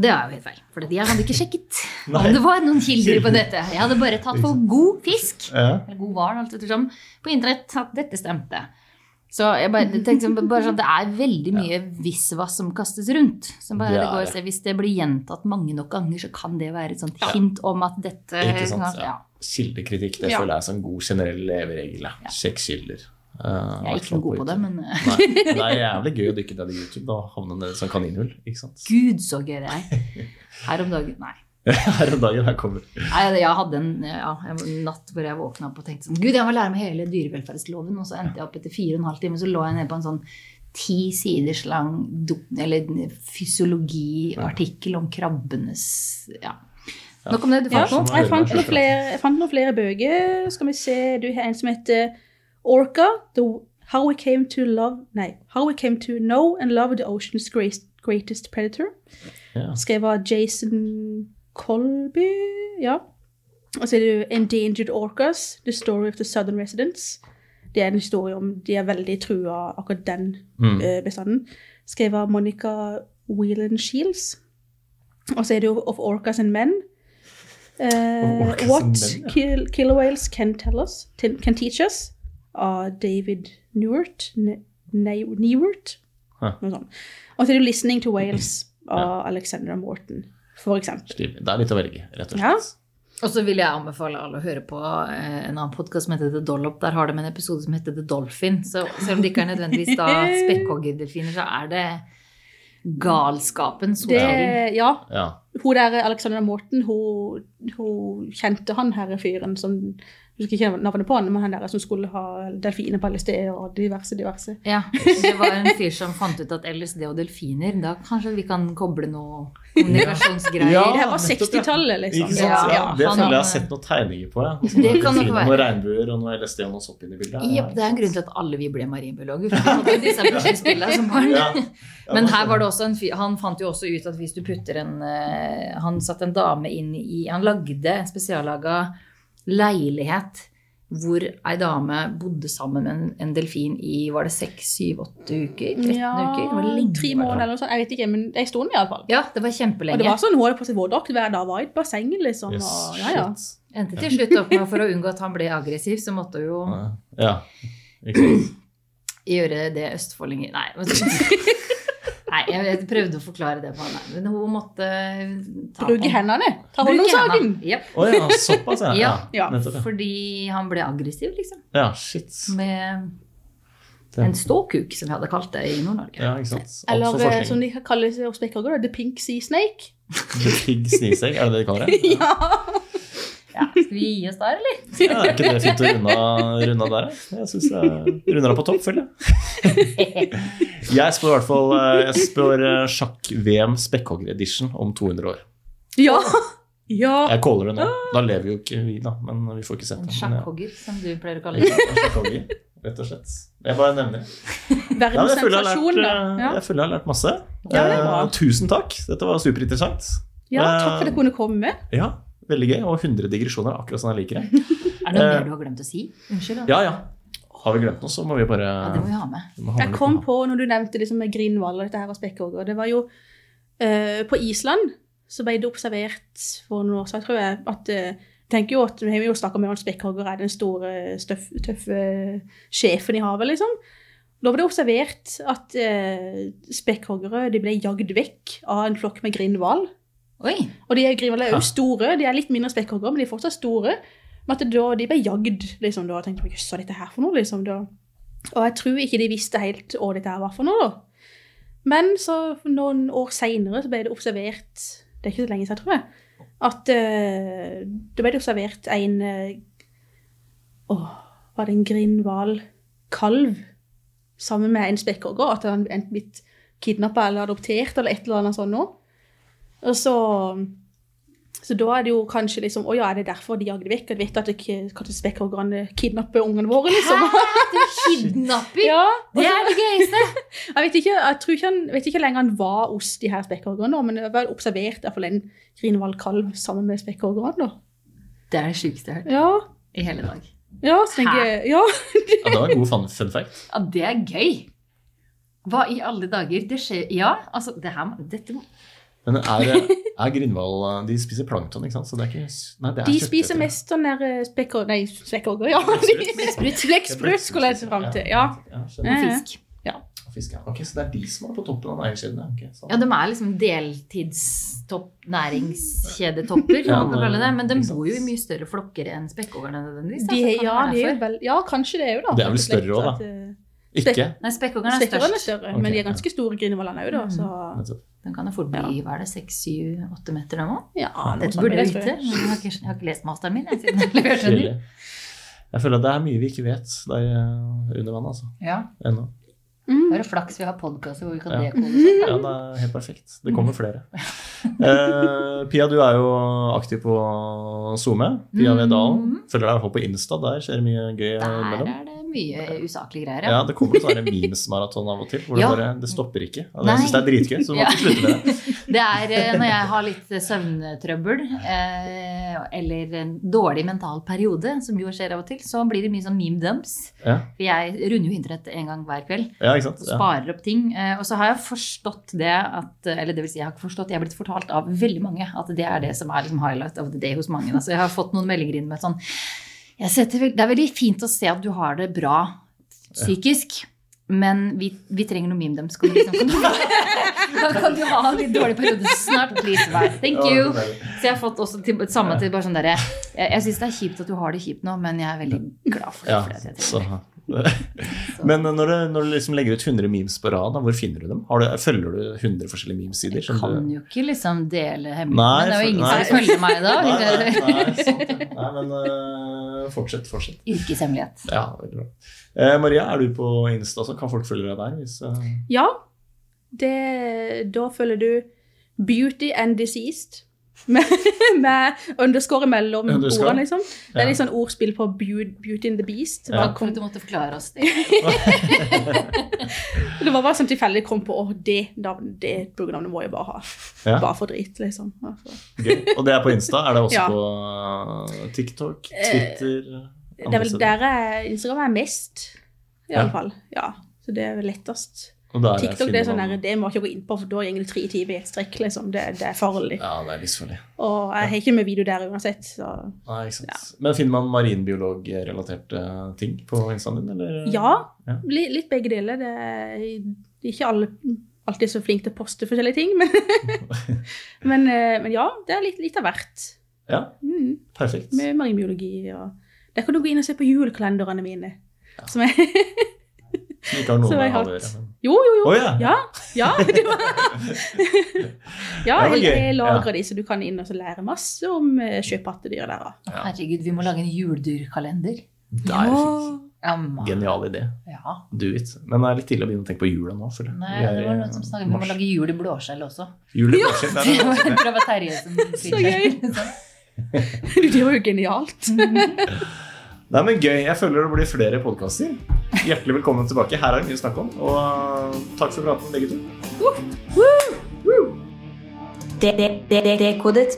Det er jo helt feil, for jeg hadde ikke sjekket <laughs> om det var noen kilder på dette. <laughs> Jeg hadde bare tatt for god fisk Ja. eller god varn, alt ettersom, på internett at dette stemte. Så jeg bare tenkte sånn, bare sånn, Det er veldig mye visvas som kastes rundt. Som bare Det går, så Hvis det blir gjentatt mange nok ganger, så kan det være et sånt hint om at dette Ikke sant? ja. Ja. Kildekritikk, det Ja. føler jeg er en god generell leveregel. ja. Sjekk kilder. Eh, Jeg er ikke noe god på det, men Nei, <laughs> det er jævlig gøy å dykke ned i YouTube og havne ned i sånn kaninhull. ikke sant? gud, så gøy det er. <laughs> Her om dagen Nei. Her om dagen her kommer Nei, Jeg hadde en, ja, en natt hvor jeg våkna opp og tenkte sånn Gud, jeg må lære meg hele dyrevelferdsloven. Og så endte jeg opp etter fire og en halv time, så lå jeg nede på en sånn ti siders lang eller fysiologiartikkel om krabbenes Ja. Nok om det. Du Ja, fant noe? jeg fant, noen flere, noe flere bøker. Skal vi se, du har en som heter Orca. The, how we came to love Nei. How we came to know and love the ocean's greatest, greatest predator. Ja. Skrevet av Jason Colby. Ja. Og så er det Endangered Orcas, The Story of the Southern Residents. Det er en historie om de er veldig trua akkurat den Mm. eh, bestanden. Skrevet av Monica Whelan Shields. Og så er det jo Of Orcas and Men. Uh, what Men, ja. killer whales can tell us, can teach us, av David Newert. Ne, Ne, Newert. Huh. Noe sånt. Og så er det Listening to Wales' <clears throat> av Alexandra Morton, eksempel. Det er litt å velge, rett og Ja. slett. Og så vil jeg anbefale alle å høre på eh, en annen podkast som heter The Dollop. Der har de en episode som heter The Dolphin. Så selv om det ikke er nødvendigvis da <laughs> spekkhoggerdelfiner, så er det galskapen. Det, ja, Ja. hun der Alexandra Morton, hun, hun kjente han herre fyren som Jeg husker ikke navnet på han, men han der som skulle ha delfiner på LSD og diverse, diverse. Ja, det var en fyr som fant ut at LSD og delfiner, da kanskje vi kan koble noe kommunikasjonsgreier. Ja. Det her var 60-tallet, liksom. Sant? Ja, Ja, det føler jeg har sett noen tegninger på. Ja. Det kan nok være. Noen regnbuer og noe LSD og noe sopp inni bildet. Ja, det er en grunn til at alle vi ble marinbiologer. For disse som barn. Ja. Ja, <laughs> Men her er var det også en fyr Han fant jo også ut at hvis du putter en eh, Han satte en dame inn i Han lagde en spesiallaga leilighet hvor ei dame bodde sammen med en, en delfin i var det seks, syv, åtte uker? 13 Ja, uker? Det var lenge. tre måneder eller noe sånt. Jeg vet ikke, men det er en stund iallfall. Ja, det var kjempelenge. Og det var sånn hun hadde på seg våtdrakt hver dag, var i et basseng, liksom. Yes, Og, ja, ja. Endte til slutt opp med for å unngå at han ble aggressiv, så måtte hun jo Ja. Ikke sant. <clears throat> gjøre det østfoldinger Nei. Nei, jeg prøvde å forklare det på henne. Men hun måtte ta Bruke på- hendene. Ta hånd om saken. Jep. Å ja, såpass, ja. <laughs> Ja. Ja. Nettopp, ja. Fordi han ble aggressiv, liksom. Ja, shit. Med Det- en ståkuk, som vi hadde kalt det i Nord-Norge. Ja, ikke sant. Eller eh, forskning. som de kaller det hos spekkhogger, The Pink Sea Snake. The pig Snake, er det det de kaller det? <laughs> Ja. Ja, skal vi gi oss der, eller? Ja, er ikke det fint å runde av- runde der? Jeg syns jeg runder av på topp, føler jeg. Jeg spør i hvert fall eh, Jeg spør eh, sjakk-VM Spekkhogger Edition om 200 år. ja. Ja. Jeg caller det nå. Da lever jo ikke vi, da, men vi får ikke sett En det. Men ja. som du pleier å kalle det. Sjakkhogger, rett og slett. Jeg bare nevner <laughs> det. Jeg, føler jeg, har lært, da. Ja. jeg føler jeg har lært masse. Ja, det. Eh, tusen takk. Dette var superinteressant. ja, takk for at jeg kunne komme. Ja, veldig gøy. Og 100 digresjoner, akkurat som jeg liker det. <laughs> Er det noe mer du har glemt å si? Unnskyld. da. Ja, ja. Har vi glemt noe, så må vi bare Ja, det må vi ha med. vi ha Jeg med kom litt på, når du nevnte liksom med Grindhval og dette her og spekkhogger, det var jo uh, På Island så ble det observert for noen år siden, tror jeg, at uh, tenker jo at, Vi har jo snakka om spekkhogger er den store, støff, tøffe sjefen i havet, liksom. Da var det observert at eh, spekkhoggere de ble jagd vekk av en flokk med grindhval. Oi! Og de grindhvaler er jo store, de er litt mindre spekkhoggere, men de er fortsatt store. Men at da, de ble jagd, liksom, da tenkte jeg, jøss, hva er dette her for noe, liksom, da. Og jeg tror ikke de visste helt hva dette her var for noe, da. Men så noen år senere ble det observert, det er ikke så lenge siden, tror jeg, at uh, det ble det observert en, uh, oh, var det en grindhvalkalv sammen med en spekkhogger, at han enten blitt kidnappet eller adoptert eller et eller annet sånt nå. Og så Så da er det jo kanskje liksom Å ja, er det derfor de jagde vekk? At de vet at ikke kanskje spekkhogerne kidnapper ungene våre, liksom? Det er kidnapping! Ja, Det er det gøyeste! <laughs> Jeg vet ikke, jeg tror ikke han, vet ikke lenger han var hos de her spekkhogerne, men jeg har observert i hvert fall en Grinvald kalv sammen med spekkhogerne. Det er det sjukeste jeg har hørt Ja, i hele dag. ja, så tenker jeg Ja. Ja, det var en god fun fact. Ja, det er gøy! Hva i alle dager? Det skjer Ja, altså, det her Dette må Men er, <laughs> er Grindvall De spiser plankton, ikke sant? Så det er ikke Nei, det er De spiser mest sånn der eh, Nei, spekkhogger, ja. Blekksprut. Blekksprut skulle jeg se fram til. Ja. Ja. Eh. <laughs> fisk. Og Fisk, ja. Ok, Så det er de som er på toppen av næringskjeden? ja. Sånn. Ja, de er liksom deltidstopp, næringskjedetopper, Ja, det. Men de bor jo i mye større flokker enn spekkhoggerne nødvendigvis. De, kan ja, de er jo vel, ja, kanskje det er jo da. Det er vel større også, da. eh, Ikke? Nei, spekkhoggerne er er større, Ok, men de er ja. ganske store Grindvallene òg, da. Så. Den kan jo fort bli hva er det, seks, syv, åtte meter, den òg. ja, Dette burde jeg vite. men Jeg har ikke, jeg har ikke lest masteren min. Jeg, siden jeg leverte den. Jeg føler at det er mye vi ikke vet der eh, under vann, altså. Ja. Ennå. Mm. Bare flaks vi har podkaster hvor vi kan Ja. dekode sånn. Ja, det er helt perfekt. Det kommer flere. Eh, Pia, du er jo aktiv på SoMe. Pia Vedalen. Følger deg i hvert fall på Insta. Der skjer det mye gøy Der mellom. er det mye usaklige greier, Ja, det kommer sånne memes-maraton av og til. Hvor Ja. det bare, det stopper ikke. Og det jeg syns det er dritgøy, så du må Ja. ikke slutte med det. <laughs> Det er eh, når jeg har litt søvntrøbbel eh, eller en dårlig mental periode, som jo skjer av og til, så blir det mye sånn meme dumps. Ja, For jeg runder jo internett en gang hver kveld. ja ikke sant? og Ja. sparer opp ting. Eh, Og så har jeg forstått det at Eller det vil si, jeg har ikke forstått, jeg har blitt fortalt av veldig mange at det er det som er liksom highlight of the day hos mange. Altså, jeg har fått noen meldinger inn med sånn jeg setter, Det er veldig fint å se at du har det bra psykisk. Men vi, vi trenger noe meme dem. Skal liksom, kan, <laughs> du, kan du ha en litt dårlig periode snart? Please. Thank you. Så jeg har fått også til, samme til bare sånn derre Jeg, jeg syns det er kjipt at du har det kjipt nå, men jeg er veldig glad for det. Ja, for det. <laughs> Men når du, når du liksom legger ut 100 memes på rad, hvor finner du dem? Har du, følger du 100 forskjellige memesider? Jeg kan du- jo ikke liksom dele Nei, hemmeligheten. Det er jo ingen nei. som følger følge meg da. <laughs> Nei, nei, nei, sant ja. <laughs> nei, men uh, fortsett, fortsett. Yrkeshemmelighet. Ja, veldig bra. Eh, Maria, er du på Insta så Kan folk følge deg der? Hvis, uh... Ja, det, da følger du Beauty and Deceased. Med, med underscore mellom Underscore? ordene, liksom. Det er Ja. litt sånn ordspill på Beauty and the Beast. Ja. Takk for kom, at du måtte forklare oss det. <laughs> det var bare sånn tilfeldig kom på at det, det brukernavnet må jeg bare ha. Ja. Bare for drit, liksom. Altså. gøy. Og det er på Insta? Er det også Ja. på øh, TikTok? Eh, Twitter? Det er vel der Instagram er mest, i Ja. Ja, så det er vel lettest. Der TikTok det er sånn der, det må ikke gå inn på, for da går det tre timer i et strekk. liksom. Det, det er farlig. Ja, det er livsfarlig. Og jeg har ikke med video der uansett. så... Nei, ikke sant. Men finner man marinbiologrelaterte ting på Instaen din, eller? Ja, Ja. Litt, begge deler. Det er er ikke alle alltid så flinke til å poste forskjellige ting, men, <laughs> men, eh, men ja, det er litt, litt av hvert. Ja, Mm, perfekt. med marinbiologi og Der kan du gå inn og se på julekalenderne mine. Som jeg, Som ikke har noe <laughs> med å gjøre. Jo, jo, jo. Oh, ja. Ja. ja, <laughs> det var, ja jeg, jeg lagrer de, så du kan inn og lære masse om eh, sjøpattedyr der. Ja. Herregud, vi må lage en juledyrkalender. Det er fint. Ja. Genial idé. Ja. Do it. Men det er litt tidlig å begynne å tenke på jula nå. For Nei, det var noen som snakket Vi må lage jul i blåskjell også. Jul i blåskjell, ja! Det er var <laughs> det. det var Terje som Så gøy. <laughs> Det var jo genialt. Nei, men gøy. Jeg føler det blir flere podkaster. Hjertelig velkommen tilbake. Her er det mye å snakke om. Og takk for praten, begge to. Det- det- det- Dekodet